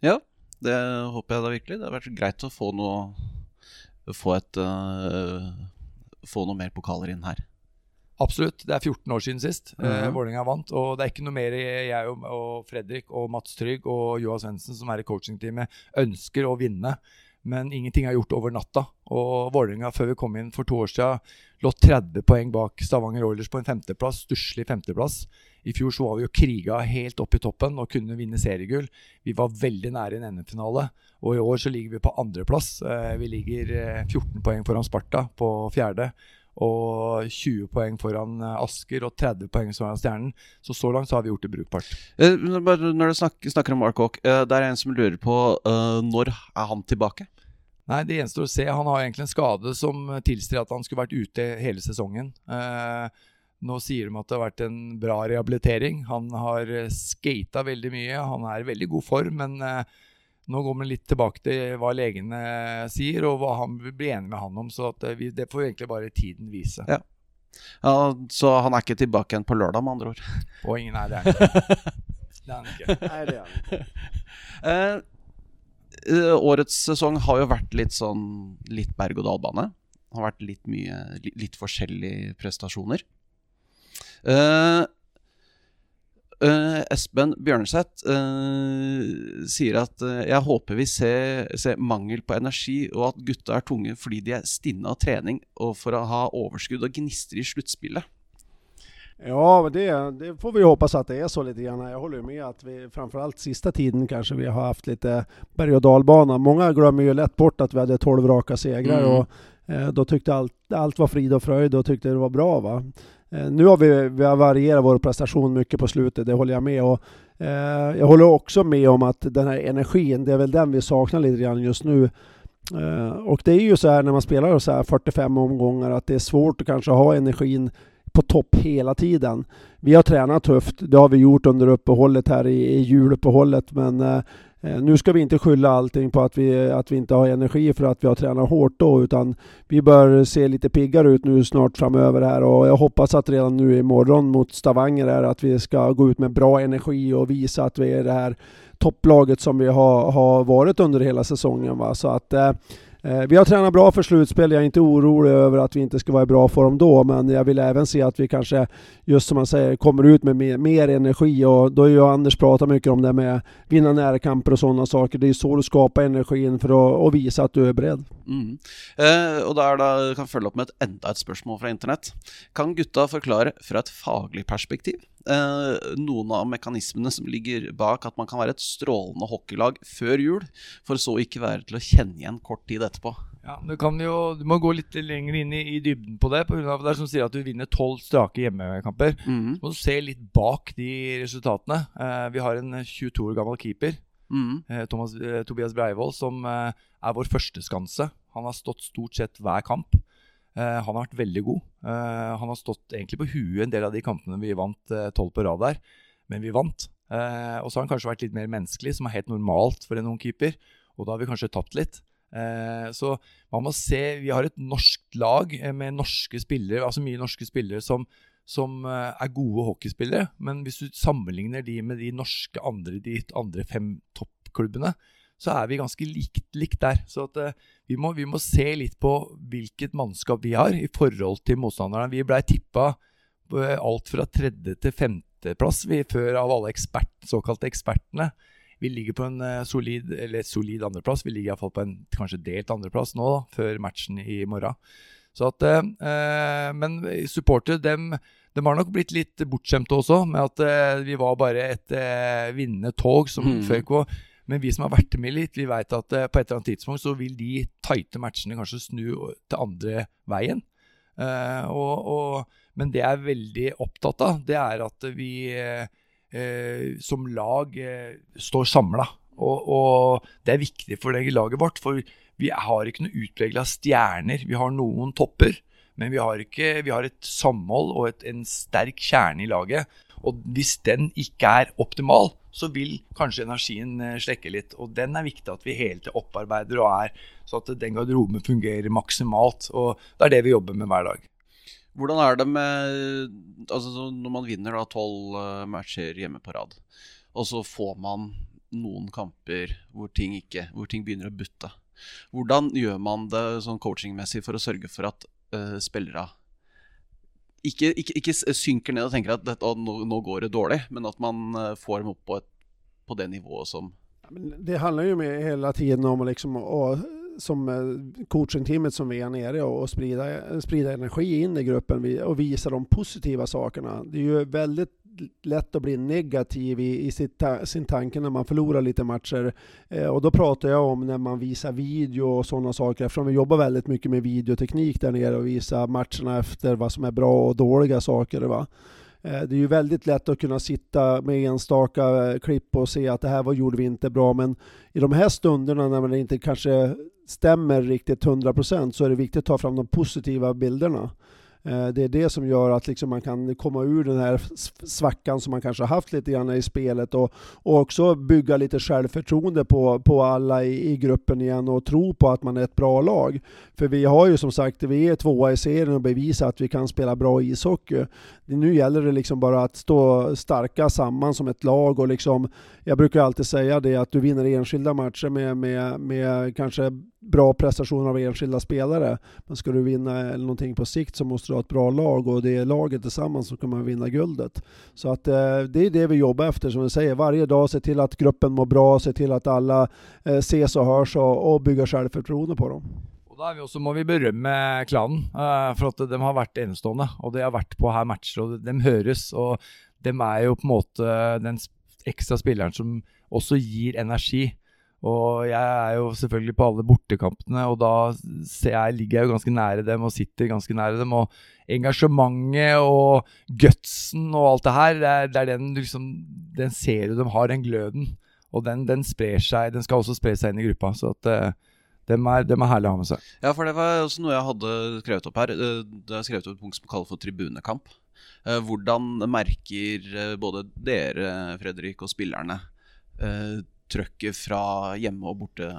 Ja, Det håper jeg da virkelig. Det har vært greit å få noe Få et uh, Få noe mer pokaler inn her. Absolutt. Det er 14 år siden sist Mm -hmm. Vålerenga vant. Og det er ikke noe mer jeg og, og Fredrik og Mats Trygg og Joa Svendsen, som er i coachingteamet, ønsker å vinne. Men ingenting er gjort over natta. Og Vålerenga, før vi kom inn for to år siden, lå 30 poeng bak Stavanger Oilers på en femteplass. Stusslig femteplass. I fjor så var vi jo kriga helt opp i toppen og kunne vinne seriegull. Vi var veldig nære en NM-finale. Og i år så ligger vi på andreplass. Eh, vi ligger eh, 14 poeng foran Sparta på fjerde og 20 poeng foran eh, Asker og 30 poeng foran Stjernen. Så så langt så har vi gjort det brukbart. Eh, når du snakker, snakker om Mark Hawk, eh, det er en som lurer på når er han tilbake? Nei, det gjenstår å se. Han har egentlig en skade som tilsier at han skulle vært ute hele sesongen. Nå sier de at det har vært en bra rehabilitering. Han har skata veldig mye. Han er i veldig god form, men nå går vi litt tilbake til hva legene sier, og hva han vil bli enig med han om. Så at, eh, vi, det får egentlig bare tiden vise. Ja. Ja, så han er ikke tilbake igjen på lørdag, med andre ord. [laughs] Og ingen er det. er ikke. Det er ikke. Nei, det er han. [laughs] [laughs] Eh, eh, årets sesong har jo vært litt sånn litt berg-og-dal-bane. Har vært litt mye li- Litt forskjellige prestasjoner. Eh, eh, Espen Bjørneseth uh, sier at uh, jeg håper vi ser, ser mangel på energi, og at gutta er tunge fordi de er stinne av trening og for å ha overskudd og gnister i sluttspillet. Ja, det, det får vi håpe at det er så litt. grann. Jeg holder med at vi framfor alt siste tiden kanskje vi har hatt litt berg och dalbana. Mange glemmer jo lett bort at vi hadde 12 raka segrar Mm. og då tyckte alt, alt var frid og fröjd och tyckte det var bra. Va? Eh, nu har vi, vi har varierat vår prestation mycket på slutet, det håller jag med och eh, Jag håller också med om att den här energin, det är väl den vi saknar lite grann just nu. Eh, och det är ju så här när man spelar så här 45 omgångar att det är svårt att kanske ha energin på topp hela tiden. Vi har tränat tufft, det har vi gjort under uppehållet här i, i juluppehållet, men eh, nu ska vi inte skylla allting på att vi, att vi inte har energi för att vi har tränat hårt då utan vi bör se lite piggare ut nu snart framöver här och jag hoppas att redan nu imorgon mot Stavanger är att vi ska gå ut med bra energi och visa att vi är det här topplaget som vi har, har varit under hela säsongen. Va? Så att eh, Eh, vi har tränat bra för slutspel. Jag är inte orolig över att vi inte ska vara i bra form då, men jag vill även se att vi kanske, just som man säger, kommer ut med mer, mer energi och då har Anders pratat mycket om det med vinna närkamper och sådana saker. Det är så du skapar energin för att, att visa att du är beredd. Mm. Eh, og da er det, kan følge opp med et, enda et spørsmål fra internett. Kan gutta forklare fra et faglig perspektiv eh, noen av mekanismene som ligger bak at man kan være et strålende hockeylag før jul, for så ikke være til å kjenne igjen kort tid etterpå? Ja, du, kan jo, du må gå litt lenger inn i, i dybden på det. På grunn av det som sier at du vinner tolv strake hjemmekamper. Mm. Så må du se litt bak de resultatene. Eh, vi har en 22 år gammel keeper, Mm. eh, Thomas, eh, Tobias Breivoll, som eh, er vår førsteskanse. Han har stått stort sett hver kamp. Eh, han har vært veldig god. Eh, han har stått egentlig på huet en del av de kampene vi vant eh, tolv på rad der, men vi vant. Og så har han kanskje vært litt mer menneskelig, som er helt normalt for en ung keeper. Og da har vi kanskje tapt litt. Så man må se Vi har et norsk lag med norske spillere, altså mye norske spillere som, som er gode hockeyspillere. Men hvis du sammenligner de med de norske andre, de andre fem toppklubbene, så er vi ganske likt, likt der. Så at, uh, vi, må, vi må se litt på hvilket mannskap vi har i forhold til motstanderne. Vi blei tippa eh, alt fra tredje til femteplass vi før av alle ekspert, såkalte ekspertene. Vi ligger på en uh, solid, eller solid andreplass. Vi ligger iallfall på en kanskje delt andreplass nå, da, før matchen i morgen. Så at, men supportere, dem, de har nok blitt litt bortskjemte også, med at uh, vi var bare et uh, vinnende tog som mm. på. Men vi som har vært med litt, vi vet at eh, på et eller annet tidspunkt så vil de tighte matchene kanskje snu til andre veien. Eh, og, og, men det jeg er veldig opptatt av, det er at vi eh, som lag står samla. Og, og det er viktig for det laget vårt, for vi har ikke noe utpregla stjerner. Vi har noen topper, men vi har, ikke, vi har et samhold og et, en sterk kjerne i laget. Og hvis den ikke er optimal, så vil kanskje energien eh, slekke litt. Og den er viktig at vi hele tiden opparbeider og er, så at den garderoben fungerer maksimalt. Og det er det vi jobber med hver dag. Hvordan er det med altså, Når man vinner da tolv eh, matcher hjemme på rad, og så får man noen kamper hvor ting, ikke, hvor ting begynner å butte. Hvordan gjør man det sånn coachingmessig for å sørge for at uh, spillere ikke, ikke, ikke synker ned og tenker at dette, nå, nå går det dårlig, men at man eh, får dem opp på, et, på det nivået som Det handler jo med hele tiden om liksom, å, som eh, coachingteamet som vi er nere og, og sprida, energi inn i gruppen og vise de positiva sakene. Det er jo väldigt lätt att bli negativ i, i sitt, sin tanke när man förlorar lite matcher. Eh, och då pratar jag om när man visar video och sådana saker eftersom vi jobbar väldigt mycket med videoteknik där nere och visar matcherna efter vad som är bra och dåliga saker. Va? Eh, Det är ju väldigt lätt att kunna sitta med enstaka eh, klipp och se att det var, gjorde vi inte bra, men i de här stunderna när man inte kanske stämmer riktigt 100% så är det viktigt att ta fram de positiva bilderna. Eh, Det är det som gör att liksom man kan komma ur den här svackan som man kanske har lite grann i spelet och, och också bygga lite självförtroende på, på alla i, i gruppen igen och tro på att man är ett bra lag. För vi har ju som sagt, vi är tvåa i serien och beviser att vi kan spela bra ishockey. Nu gäller det liksom bara att stå starka samman som ett lag och liksom, jag brukar alltid det att du vinner enskilda matcher med, med, med kanske bra prestationer av enskilda spelare. Men ska du vinna någonting på sikt så måste du ha ett bra lag och det är laget tillsammans som kommer vinna guldet. Så att eh, det är det vi jobbar efter som vi säger. Varje dag se till att gruppen mår bra, se till att alla eh, ses og hörs och, och bygga självförtroende på dem. Og da er vi også, må vi berømme klanen, eh, for at de har vært enestående. Og de har vært på her matcher, og de høres. Og de er jo på en måte den ekstra spilleren som også gir energi. Og jeg er jo selvfølgelig på alle bortekampene, og da jeg, ligger jeg jo ganske nære dem og sitter ganske nære dem. Og engasjementet og gutsen og alt det her, det er, det er den liksom Den ser du de har, den gløden. Og den, den sprer seg, den skal også spre seg inn i gruppa. Så at uh, dem er, dem er herlig å ha med seg. Ja, for det var også noe jeg hadde skrevet opp her. Eh, Det er skrevet opp et punkt som kalles for tribunekamp. Eh, Hvordan merker både dere, Fredrik, og spillerne trøkket fra hjemme og borte?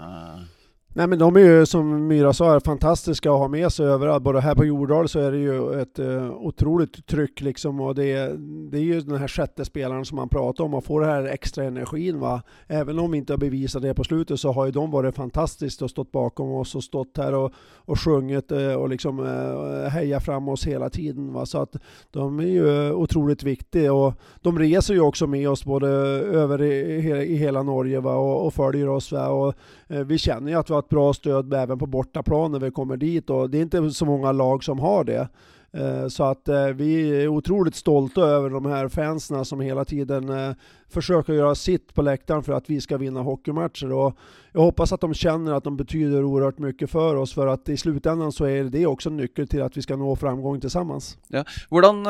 Nej men de är ju som Myra sa fantastiska att ha med sig överallt. Både här på Jordal så är det ju ett uh, otroligt tryck liksom och det, det är ju den här sjätte spelaren som man pratar om och får den här extra energin va. Även om vi inte har bevisat det på slutet så har ju de varit fantastiskt och stått bakom oss och stått här och, och sjungit uh, och liksom uh, heja fram oss hela tiden va. Så att de är ju otroligt viktiga och de reser ju också med oss både över i, i hela Norge va och, och följer oss va. Och vi känner ju att vi har ett bra stöd även på bortaplan när vi kommer dit och det är inte så många lag som har det. Eh, så att eh, vi är otroligt stolta över de här fansen som hela tiden forsøker försöker göra sitt på läktaren för att vi ska vinna hockeymatcher. Och jag hoppas att de känner att de betyder oerhört mycket för oss för att i slutändan så är det också en nyckel till att vi ska nå framgång tillsammans. Ja. Hvordan,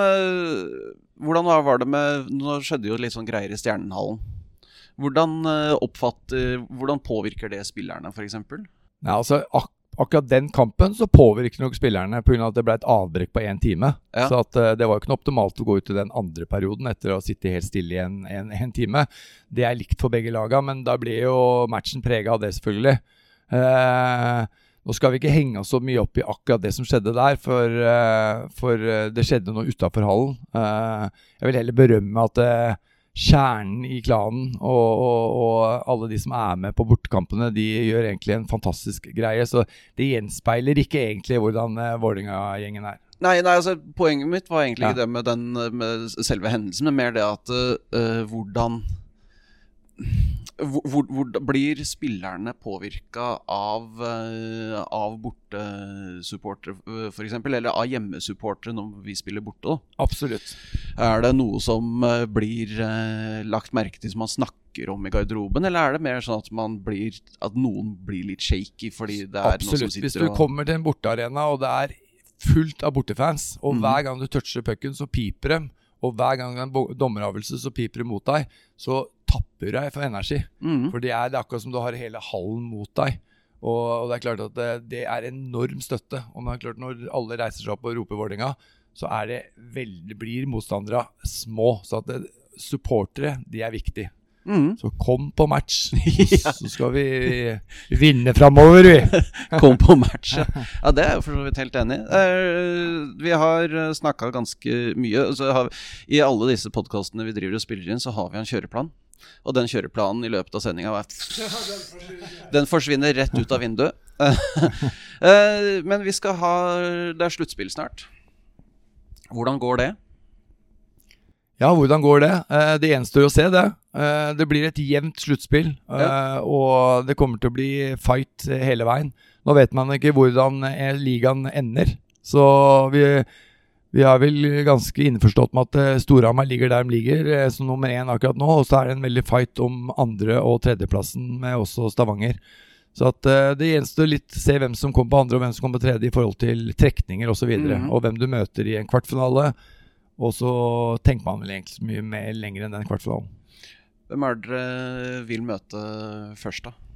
hvordan var det med Nå skjedde jo litt sånn greier i Stjernenhallen. Hvordan, oppfatter, hvordan påvirker det spillerne, f.eks.? Ja, altså, ak akkurat den kampen så påvirker nok spillerne pga. at det ble et avbrekk på én time. Ja. Så at, uh, det var jo ikke noe optimalt å gå ut i den andre perioden etter å sitte helt stille i en, en, en time. Det er likt for begge laga, men da blir jo matchen prega av det, selvfølgelig. Uh, nå skal vi ikke henge oss så mye opp i akkurat det som skjedde der, for, uh, for det skjedde noe utafor hallen. jeg vil heller berømme at kjernen i klanen og, og, og, alle de som er med på bortekampene, de gjør egentlig en fantastisk greie. Så det gjenspeiler ikke egentlig hvordan uh, Vålerenga-gjengen er. Nei, nei, altså Poenget mitt var egentlig ikke det med, den, med selve hendelsen, men mer det at uh, hvordan hvor, hvor, blir spillerne påvirka av, uh, av bortesupportere, f.eks., eller av hjemmesupportere når vi spiller borte? Da? Absolutt. Er det noe som uh, blir lagt merke til som man snakker om i garderoben, eller er det mer sånn at, blir, at noen blir litt shaky fordi det er Absolutt. noen som sitter Hvis du kommer til en bortearena og det er fullt av bortefans, og mm. hver gang du toucher pucken, så piper de og hver gang det er en dommeravgjørelse så piper det mot deg, så tapper deg for energi. Mm. For det er, det er, akkurat som du har hele hallen mot deg. Og, og det er klart at det, det, er enorm støtte. Og det er klart når alle reiser seg opp og roper Vålerenga, så er det veldig, blir motstandere små. Så at det, supportere, de er viktige. Mm. Så kom på match, [laughs] ja. så skal vi vinne framover, vi. [laughs] kom på match, ja. Det er jeg for så vidt helt enig i. Vi har snakka ganske mye. Har, I alle disse podkastene vi driver og spiller inn, så har vi en kjøreplan. Og den kjøreplanen i løpet av sendinga [laughs] Den forsvinner rett ut av vinduet. uh, [laughs] men vi skal ha Det er sluttspill snart. Hvordan går det? Ja, hvordan går det? Uh, det gjenstår å se, det. Uh, det blir et jevnt sluttspill, ja. og det kommer til å bli fight hele veien. Nå vet man ikke hvordan ligaen ender, så vi, vi er vel ganske innforstått med at Storhamar ligger der de ligger, som nummer én akkurat nå. Og så er det en veldig fight om andre- og tredjeplassen med også Stavanger. Så at det gjenstår litt å se hvem som kommer på andre og hvem som kommer på tredje i forhold til trekninger osv. Og, så videre, mm. og hvem du møter i en kvartfinale. Og så tenker man vel egentlig så mye mer lenger enn den kvartfinalen. Hvem er det dere vil møte først, da?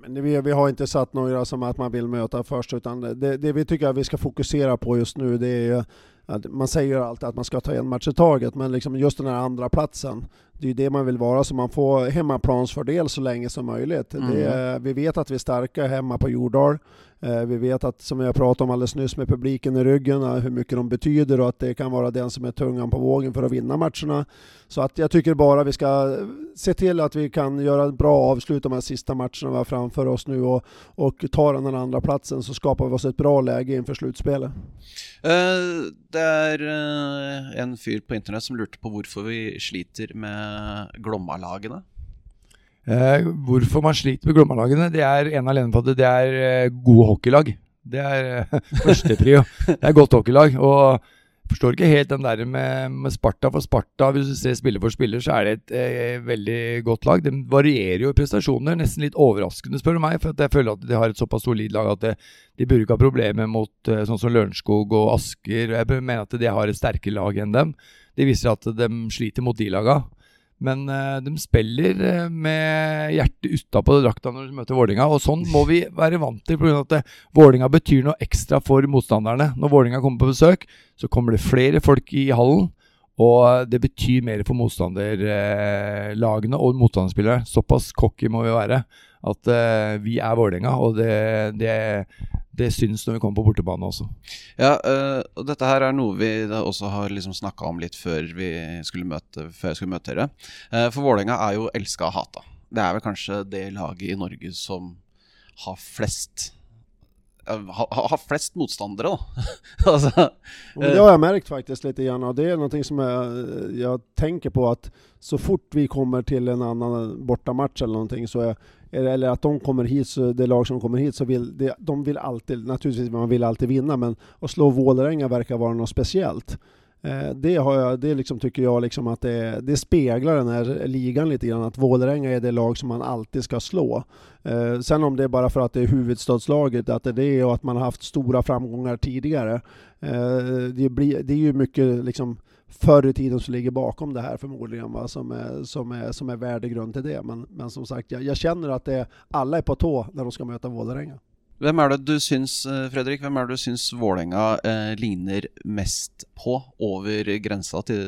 Men vi, vi, har ikke satt noen som at man vil møte først. Utan det, det vi tycker vi skal fokusere på just nå, det er at man sier alltid at man skal ta en match i taget, men liksom just den här andra platsen det är det man vill vara så man får hemmaplansfördel så länge som möjligt. Mm. Det, vi vet att vi är starka hemma på Jordal. Eh, vi vet att, som jag pratade om alldeles nyss med publiken i ryggen, hvor hur mycket de betyder och att det kan vara den som är tungan på vågen för att vinna matcherna. Så att jag tycker bara vi ska se till att vi kan göra ett bra avslut de här sista vi har framför oss nu och, och ta den andra platsen så skapar vi oss ett bra läge inför slutspelet. Uh, det er uh, en fyr på internett som lurte på hvorfor vi sliter med Glomma-lagene. Eh, hvorfor man sliter med Glomma-lagene, det er en alene på at det er eh, gode hockeylag. Det er eh, [laughs] førsteprio. det er godt hockeylag. Og forstår ikke helt den der med, med, Sparta. For Sparta, hvis du ser spiller for spiller, så er det et eh, veldig godt lag. De varierer jo i prestasjoner. Nesten litt overraskende, spør du meg. For jeg føler at de har et såpass solid lag at det, de burde ikke ha problemer mot eh, sånn som Lørenskog og Asker. Jeg mener at de har et sterkere lag enn dem. De viser at de sliter mot de laga. Men uh, de spiller uh, med hjertet utapå drakta når de møter Vålinga, og sånn må vi være vant til. Pga. at uh, Vålinga betyr noe ekstra for motstanderne. Når Vålinga kommer på besøk, så kommer det flere folk i hallen. Og det betyr mer for motstanderlagene og motstanderspillere. Såpass cocky må vi være at uh, vi er Vålerenga, og det, det, det syns når vi kommer på bortebane også. Ja, uh, og dette her er noe vi også har liksom snakka om litt før, vi skulle møte, før jeg skulle møte dere. Uh, for Vålerenga er jo elska og hata. Det er vel kanskje det laget i Norge som har flest har ha flest motstandere, da. [laughs] alltså, det har jeg merket faktisk litt. Igjen, og det er noe som jeg, jeg, tenker på at så fort vi kommer til en annen bortamatch eller noe, så är, eller att de kommer hit, så det lag som kommer hit, så vill det, de vill alltid, naturligtvis man vill alltid vinna, men att slå Vålerenga verkar vara något speciellt. Eh, det, har jag, det liksom tycker jag liksom att det, det, speglar den här ligan lite grann, att Vålerenga är det lag som man alltid ska slå. Eh, sen om det är bara för att det är huvudstadslaget, att det är det och att man har haft stora framgångar tidigare. Eh, det, blir, det är ju mycket liksom förr i tiden som ligger bakom det här förmodligen, va? Som, är, som, är, som är värdegrund till det. Men, men som sagt, jag, jag känner att det, alla är på tå när de ska möta Vålerenga. Hvem er det du syns eh, Fredrik, hvem er det du syns Vålerenga eh, ligner mest på over grensa til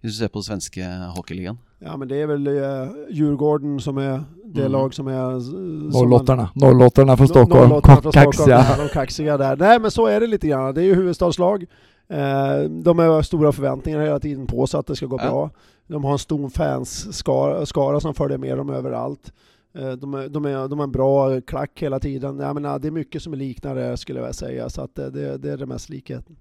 Hvis du ser på den svenske hockeyligaen? Ja, men det er vel uh, Djurgården som er det mm. lag som er Nollåttarna. Nollåttarna från Stockholm. Kaxiga. de kaxiga där. Nej, men så är det lite grann. Det är ju huvudstadslag. Eh, de har stora förväntningar hela tiden på sig att det ska gå ja. bra. De har en stor fansskara skara som följer med dem överallt. Eh, de, är, de, är, de har en bra klack hela tiden. Jag menar, det är mycket som liknar det skulle jag säga, så att det, det är det mest likheten.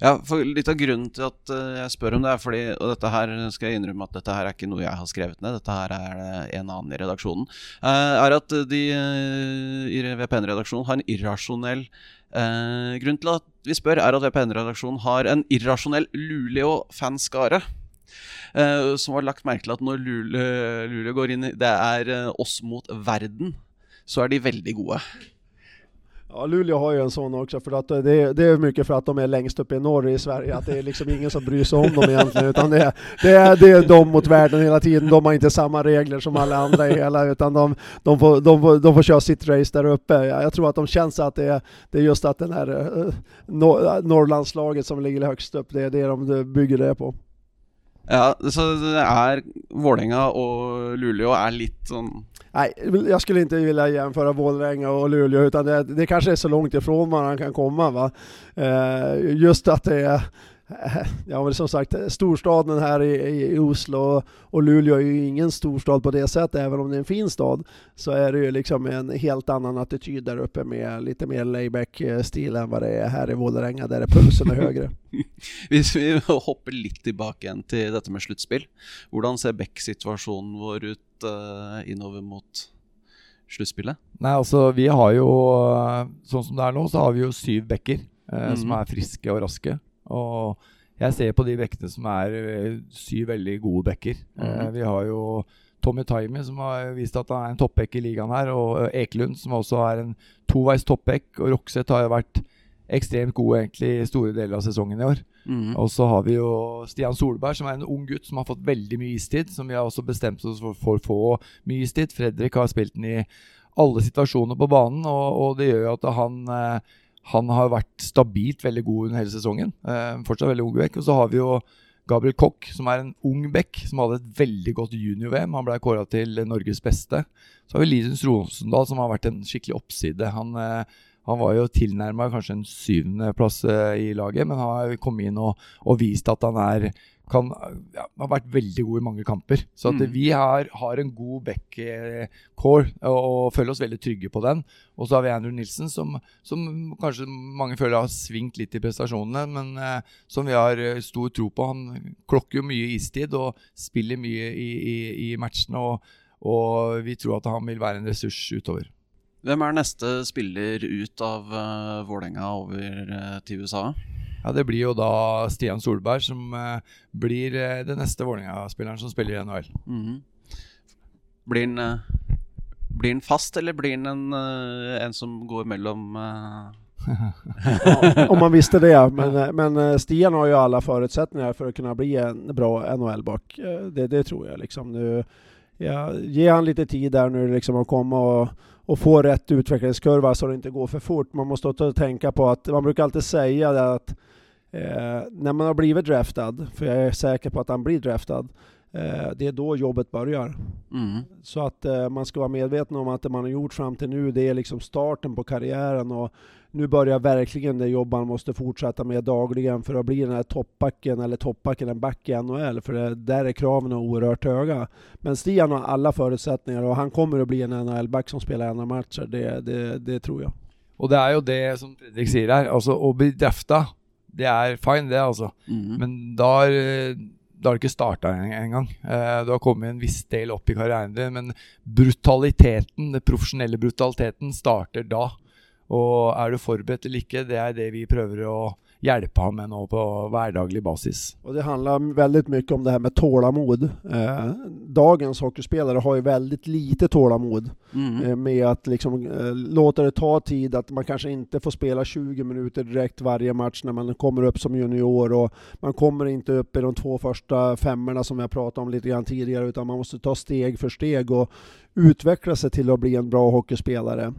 Ja, for Litt av grunnen til at eh, jeg spør om det, er fordi Og dette her skal jeg innrømme at dette her er ikke noe jeg har skrevet ned, dette her er det en annen i redaksjonen. Er at de i VPN-redaksjonen har en irrasjonell eh, Grunnen til at vi spør, er at VPN-redaksjonen har en irrasjonell Luleå-fanskare. Eh, som har lagt merke til at når Luleå går inn i Det er uh, oss mot verden, så er de veldig gode. Ja, Luleå har ju en sån också, för att det, det är mycket för att de är längst upp i norr i Sverige, att det är liksom ingen som bryr sig om dem egentligen, utan det det är, det är de mot världen hela tiden. De har inte samma regler som alla andra i hela, utan de, de, får, de, får, de får köra sitt race där uppe. Jag tror att de känns att det är, det är just att den här uh, Norrlandslaget som ligger högst upp, det är det de bygger det på. Ja, så det er Vålerenga og Luleå er litt sånn Nej, jag skulle inte vilja jämföra Vålerenga och Luleå, utan det, det kanske är så långt ifrån man kan komma. Va? Eh, just att det är [laughs] ja, men som sagt, storstaden her i, i Oslo och Luleå är ju ingen storstad på det sättet, även om det är en fin stad, så är det ju liksom en helt annan attityd där uppe med lite mer layback-stil än vad det är här i Vålerenga, där pulsen är högre. [laughs] Hvis vi hopper litt tilbake igjen til dette med sluttspill, hvordan ser Beck-situasjonen vår ut uh, innover mot sluttspillet? Nei, altså vi har jo, sånn som det er nå, så har vi jo syv bekker uh, mm. som er friske og raske. Og jeg ser på de bekkene som er eh, syv veldig gode bekker. Mm. Vi har jo Tommy Taimi, som har vist at han er en toppbekk i ligaen her, og eh, Ekelund, som også er en toveis toppbekk. Og Rokseth har jo vært ekstremt god egentlig i store deler av sesongen i år. Mm. Og så har vi jo Stian Solberg, som er en ung gutt som har fått veldig mye istid. Som vi har også bestemt oss for å få mye istid. Fredrik har spilt den i alle situasjoner på banen, og, og det gjør jo at han eh, han har vært stabilt veldig god under hele sesongen. Eh, fortsatt veldig ung bekk. Og så har vi jo Gabriel Koch, som er en ung bekk, som hadde et veldig godt junior-VM. Han ble kåra til Norges beste. Så har vi Linus Rosendal, som har vært en skikkelig oppside. Han, eh, han var jo tilnærma kanskje en syvendeplass eh, i laget, men han har kommet inn og, og vist at han er kan, ja, har vært veldig god i mange kamper. Så at mm. vi har, har, en god back-core og, og, føler oss veldig trygge på den. Og så har vi Andrew Nilsen, som, som, kanskje mange føler har svingt litt i prestasjonene, men eh, som vi har eh, stor tro på. Han klokker jo mye istid og spiller mye i, i, i matchene, og, og, vi tror at han vil være en ressurs utover. Hvem er neste spiller ut av uh, Vålerenga over uh, til USA? Ja, Det blir jo da Stian Solberg som uh, blir uh, den neste Vålerenga-spilleren som spiller i NHL. Mm -hmm. Blir han uh, blir den fast, eller blir han en, en, som går mellom ja, [laughs] om man visste det. Men, men, Stian har ju alla förutsättningar för att kunna bli en bra NHL-back. Det, det, tror jeg Liksom. Nu, ja, ge han litt tid der nu liksom att komma och, och få rätt utvecklingskurva så det ikke går for fort. Man måste också tänka på at man brukar alltid säga att Eh, när man har blivit draftad, för jag är säker på att han blir draftad, eh, det är då jobbet börjar. Mm. Så att eh, man ska vara medveten om att det man har gjort fram till nu, det är liksom starten på karriären och nu börjar verkligen det jobb man måste fortsätta med dagligen för att bli den här toppbacken, eller toppbacken, en back i NHL, för det, där är kraven oerhört höga. Men Stian har alla förutsättningar och han kommer att bli en NHL-back som spelar NHL-matcher, det, det, det tror jag. Og det er jo det som Fredrik sier här, alltså å bli drafta, det er fine, det, altså. Mm. Men da har da har du ikke starta engang. Eh, du har kommet en viss del opp i karrieren din, men brutaliteten, den profesjonelle brutaliteten, starter da. Og er du forberedt eller ikke, det er det vi prøver å hjelpe ham med noe på hverdaglig basis. Och det handler veldig mye om det her med tålamod. Eh, dagens hockeyspelare har ju väldigt lite tålamod Mm. eh, med att liksom, eh, låta det ta tid, att man kanskje ikke får spela 20 minuter direkt varje match når man kommer opp som junior och man kommer ikke opp i de två første femmorna som jeg pratet om litt grann tidigare utan man måste ta steg for steg og utvikle seg til å bli en bra hockeyspelare.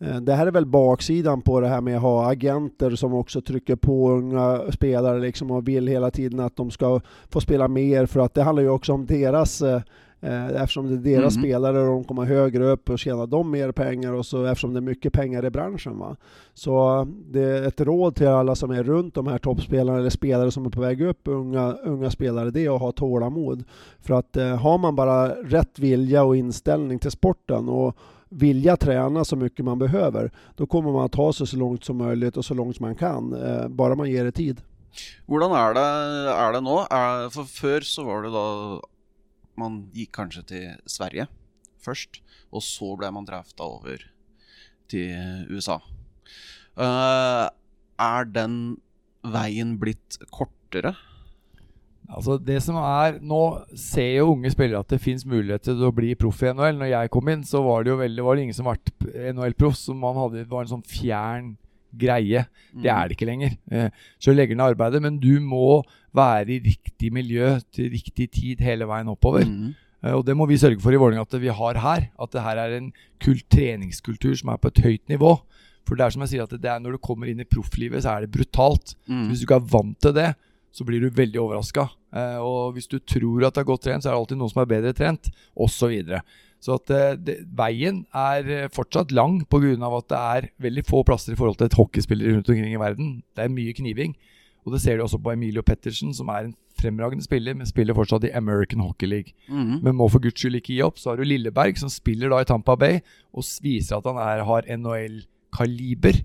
Eh, Det här är väl baksidan på det här med att ha agenter som också trycker på unga spelare liksom och vill hela tiden att de ska få spela mer för att det handlar ju också om deras eh, eh, Eftersom det är deras mm. spelare och de kommer högre upp och tjänar de mer pengar och så eftersom det är mycket pengar i branschen. Va? Så eh, det är ett råd till alla som är runt de här toppspelarna eller spelare som är på väg upp, unga, unga spelare, det är att ha tålamod. För att eh, har man bara rätt vilja och inställning till sporten och vilja träna så mycket man behöver, då kommer man att ta sig så långt som möjligt och så långt man kan, eh, bara man ger det tid. Hvordan er det, er det nå? Er, for før så var det da Man gikk kanskje til Sverige først, og så ble man drafta over til USA. Uh, er den veien blitt kortere? Altså det som er Nå ser jo unge spillere at det fins muligheter til å bli proff i NHL. Når jeg kom inn, så var det jo veldig Var det ingen som ble NHL-proff. Så man hadde, det var en sånn fjern greie. Det er det ikke lenger. Eh, så legger ned arbeidet, men du må være i riktig miljø til riktig tid hele veien oppover. Mm. Eh, Og det må vi sørge for i Vålerenga at vi har her. At det her er en kult treningskultur som er på et høyt nivå. For det er som jeg sier at det er når du kommer inn i profflivet, så er det brutalt. Mm. Hvis du ikke er vant til det, så blir du veldig overraska. Eh, og hvis du tror at det er godt trent, så er det alltid noen som er bedre trent, osv. Så, videre. så at eh, det, veien er eh, fortsatt lang pga. at det er veldig få plasser i forhold til et hockeyspillere rundt omkring i verden. Det er mye kniving. Og det ser du også på Emilio Pettersen, som er en fremragende spiller, men spiller fortsatt i American Hockey League. Mm. Men må for guds skyld ikke gi opp. Så har du Lilleberg, som spiller da i Tampa Bay, og viser at han er, har NHL-kaliber.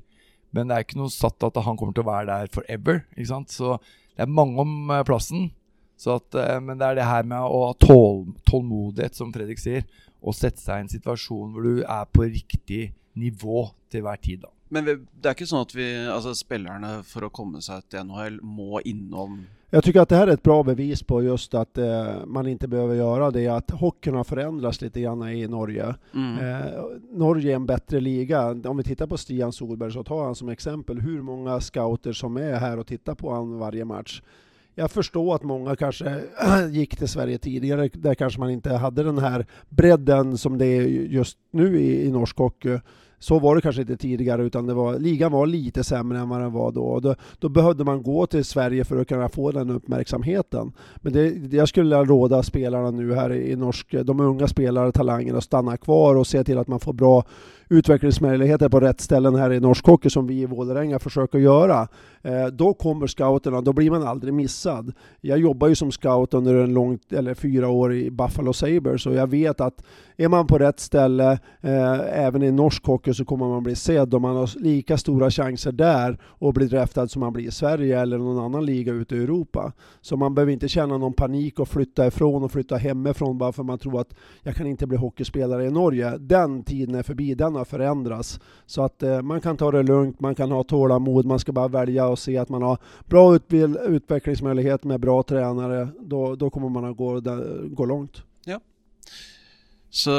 Men det er ikke noe satt at han kommer til å være der forever. Ikke sant? Så det er mange om plassen. Så at, eh, men det er det her med å ha tål, tålmodighet, som Fredrik sier. Og sette seg i en situasjon hvor du er på riktig nivå til hver tid. da. Men vi, det er ikke sånn at vi, altså spillerne for å komme seg til NHL må innom Jeg syns att det her er et bra bevis på just at eh, man ikke behøver gjøre det, At hockeyen har forandret litt i Norge. mm. Eh, Norge er en bedre liga. Om vi tittar på Stian Solberg så tar han som eksempel hvor mange scouter som er her og tittar på han varje match. Jag förstår att många kanske [clears throat] gick till Sverige tidigare, där kanske man inte hade den här bredden som det är just nu i, i norsk hockey. Så var det kanske inte tidigare, utan det var, ligan var lite sämre än vad den var då. Da då. Man gå till Sverige för att kunna få den uppmärksamheten. Men det, jag skulle råde spelarna nu här i norsk, de unga spelare, talangerna, att stanna kvar och se till att man får bra utvecklingsmöjligheter på rätt ställen här i norsk hockey som vi i Vålerenga försöker göra. Eh, då kommer scouterna, då blir man aldrig missad. Jag jobbar ju som scout under en lång, eller fyra år i Buffalo Sabres och jag vet att är man på rätt ställe, eh, även i norsk hockey, så kommer man bli sedd och man har lika stora chanser där att bli draftad som man blir i Sverige eller någon annan liga ute i Europa. Så man behöver inte känna någon panik och flytta ifrån och flytta hemifrån bara för man tror att jag kan inte bli hockeyspelare i Norge. Den tiden är förbi, den har förändrats. Så att eh, man kan ta det lugnt, man kan ha tålamod, man ska bara välja och se att man har bra utbild, utvecklingsmöjlighet med bra tränare. Då, då kommer man att gå, där- gå långt. Så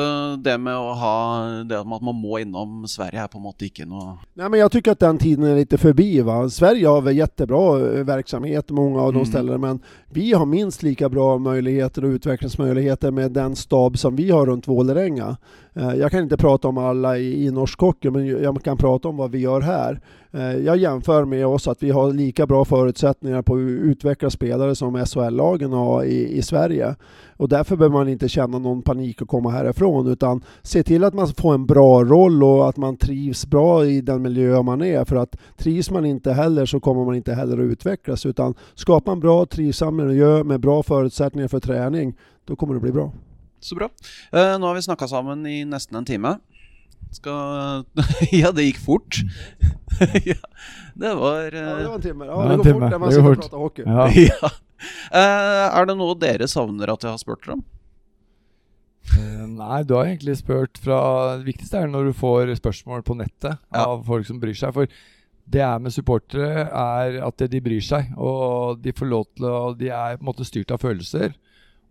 det med å ha Det med at man må innom Sverige, er på en måte ikke noe Nej, men jag tycker att den tiden är lite förbi. Va? Sverige har väl jättebra eh, verksamhet, många av de Mm. ställena, men vi har minst lika bra möjligheter och utvecklingsmöjligheter med den stab som vi har runt Vålerenga. Eh, Jag kan inte prata om alla i, i norsk hockey, men jag kan prata om vad vi gör här. Jeg Jag jämför med oss att vi har lika bra förutsättningar på att utveckla spelare som SHL-lagen har i, i Sverige. Och därför behöver man inte känna någon panik og komma härifrån, utan se till att man får en bra roll och att man trivs bra i den miljö man är. För att trivs man inte heller så kommer man inte heller att utvecklas, utan skapa en bra trivsam miljö med bra förutsättningar för träning, då kommer det bli bra. Så bra. Uh, nå har vi snakka sammen i nesten en time. Skal [laughs] Ja, det gikk fort. [laughs] ja, det var Ja, eh, det var en time. Ja, det går fort Det var sikkert fort. hockey. [laughs] Ja. ja. Eh, er det noe dere savner at jeg har spurt dere om? Nei, du har egentlig spurt fra Det viktigste er når du får spørsmål på nettet Ja. av folk som bryr seg. For det er med supportere, er at de bryr seg. Og de får lov til å De er på en måte styrt av følelser.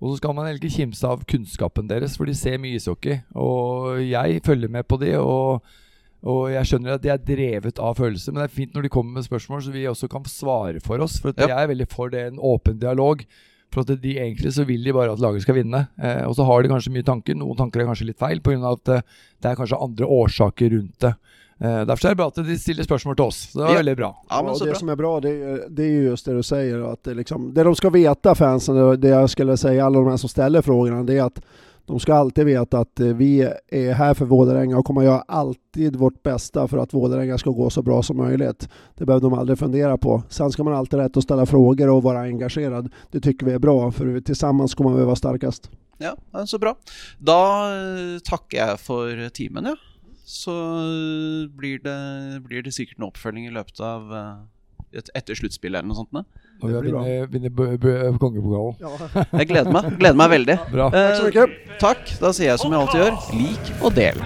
Og så skal man heller ikke kimse av kunnskapen deres, for de ser mye ishockey. Og jeg følger med på de, og, og jeg skjønner at de er drevet av følelser. Men det er fint når de kommer med spørsmål, så vi også kan svare for oss. For Ja. jeg er veldig for det, en åpen dialog. For at de egentlig så vil de bare at laget skal vinne. Eh, og så har de kanskje mye tanker. Noen tanker er kanskje litt feil, pga. at eh, det er kanskje andre årsaker rundt det. Eh, derfor er det bra at de stiller spørsmål til oss. Det var Ja. veldig bra. Ja, så det bra. som er bra det är, det er ju just det du sier. Att det, liksom, det de skal veta fansen, det- det jag skulle si, alle de här som stiller spørsmålene, det er at de skal alltid veta att eh, vi er her for Vålerenga og kommer gjøre alltid vårt beste for at Vålerenga skal gå så bra som mulig. Det behøver de aldri fundere på. Sen skal man alltid rett å stille spørsmål frågor være engasjert. engagerad. Det tycker vi er bra, for tillsammans kommer vi å være Ja, ja, så bra. Da eh, takker jeg for timen, ja. Så eh, blir det, blir det sikkert en oppfølging i løpet av eh, et, etter sluttspillet eller noe sånt. Ne? Og vi har vunnet bø- kongepokalen. Ja. [laughs] Jeg gleder meg. Gleder meg veldig. Bra. Eh, takk, takk. Da sier jeg som jeg alltid gjør, lik og del.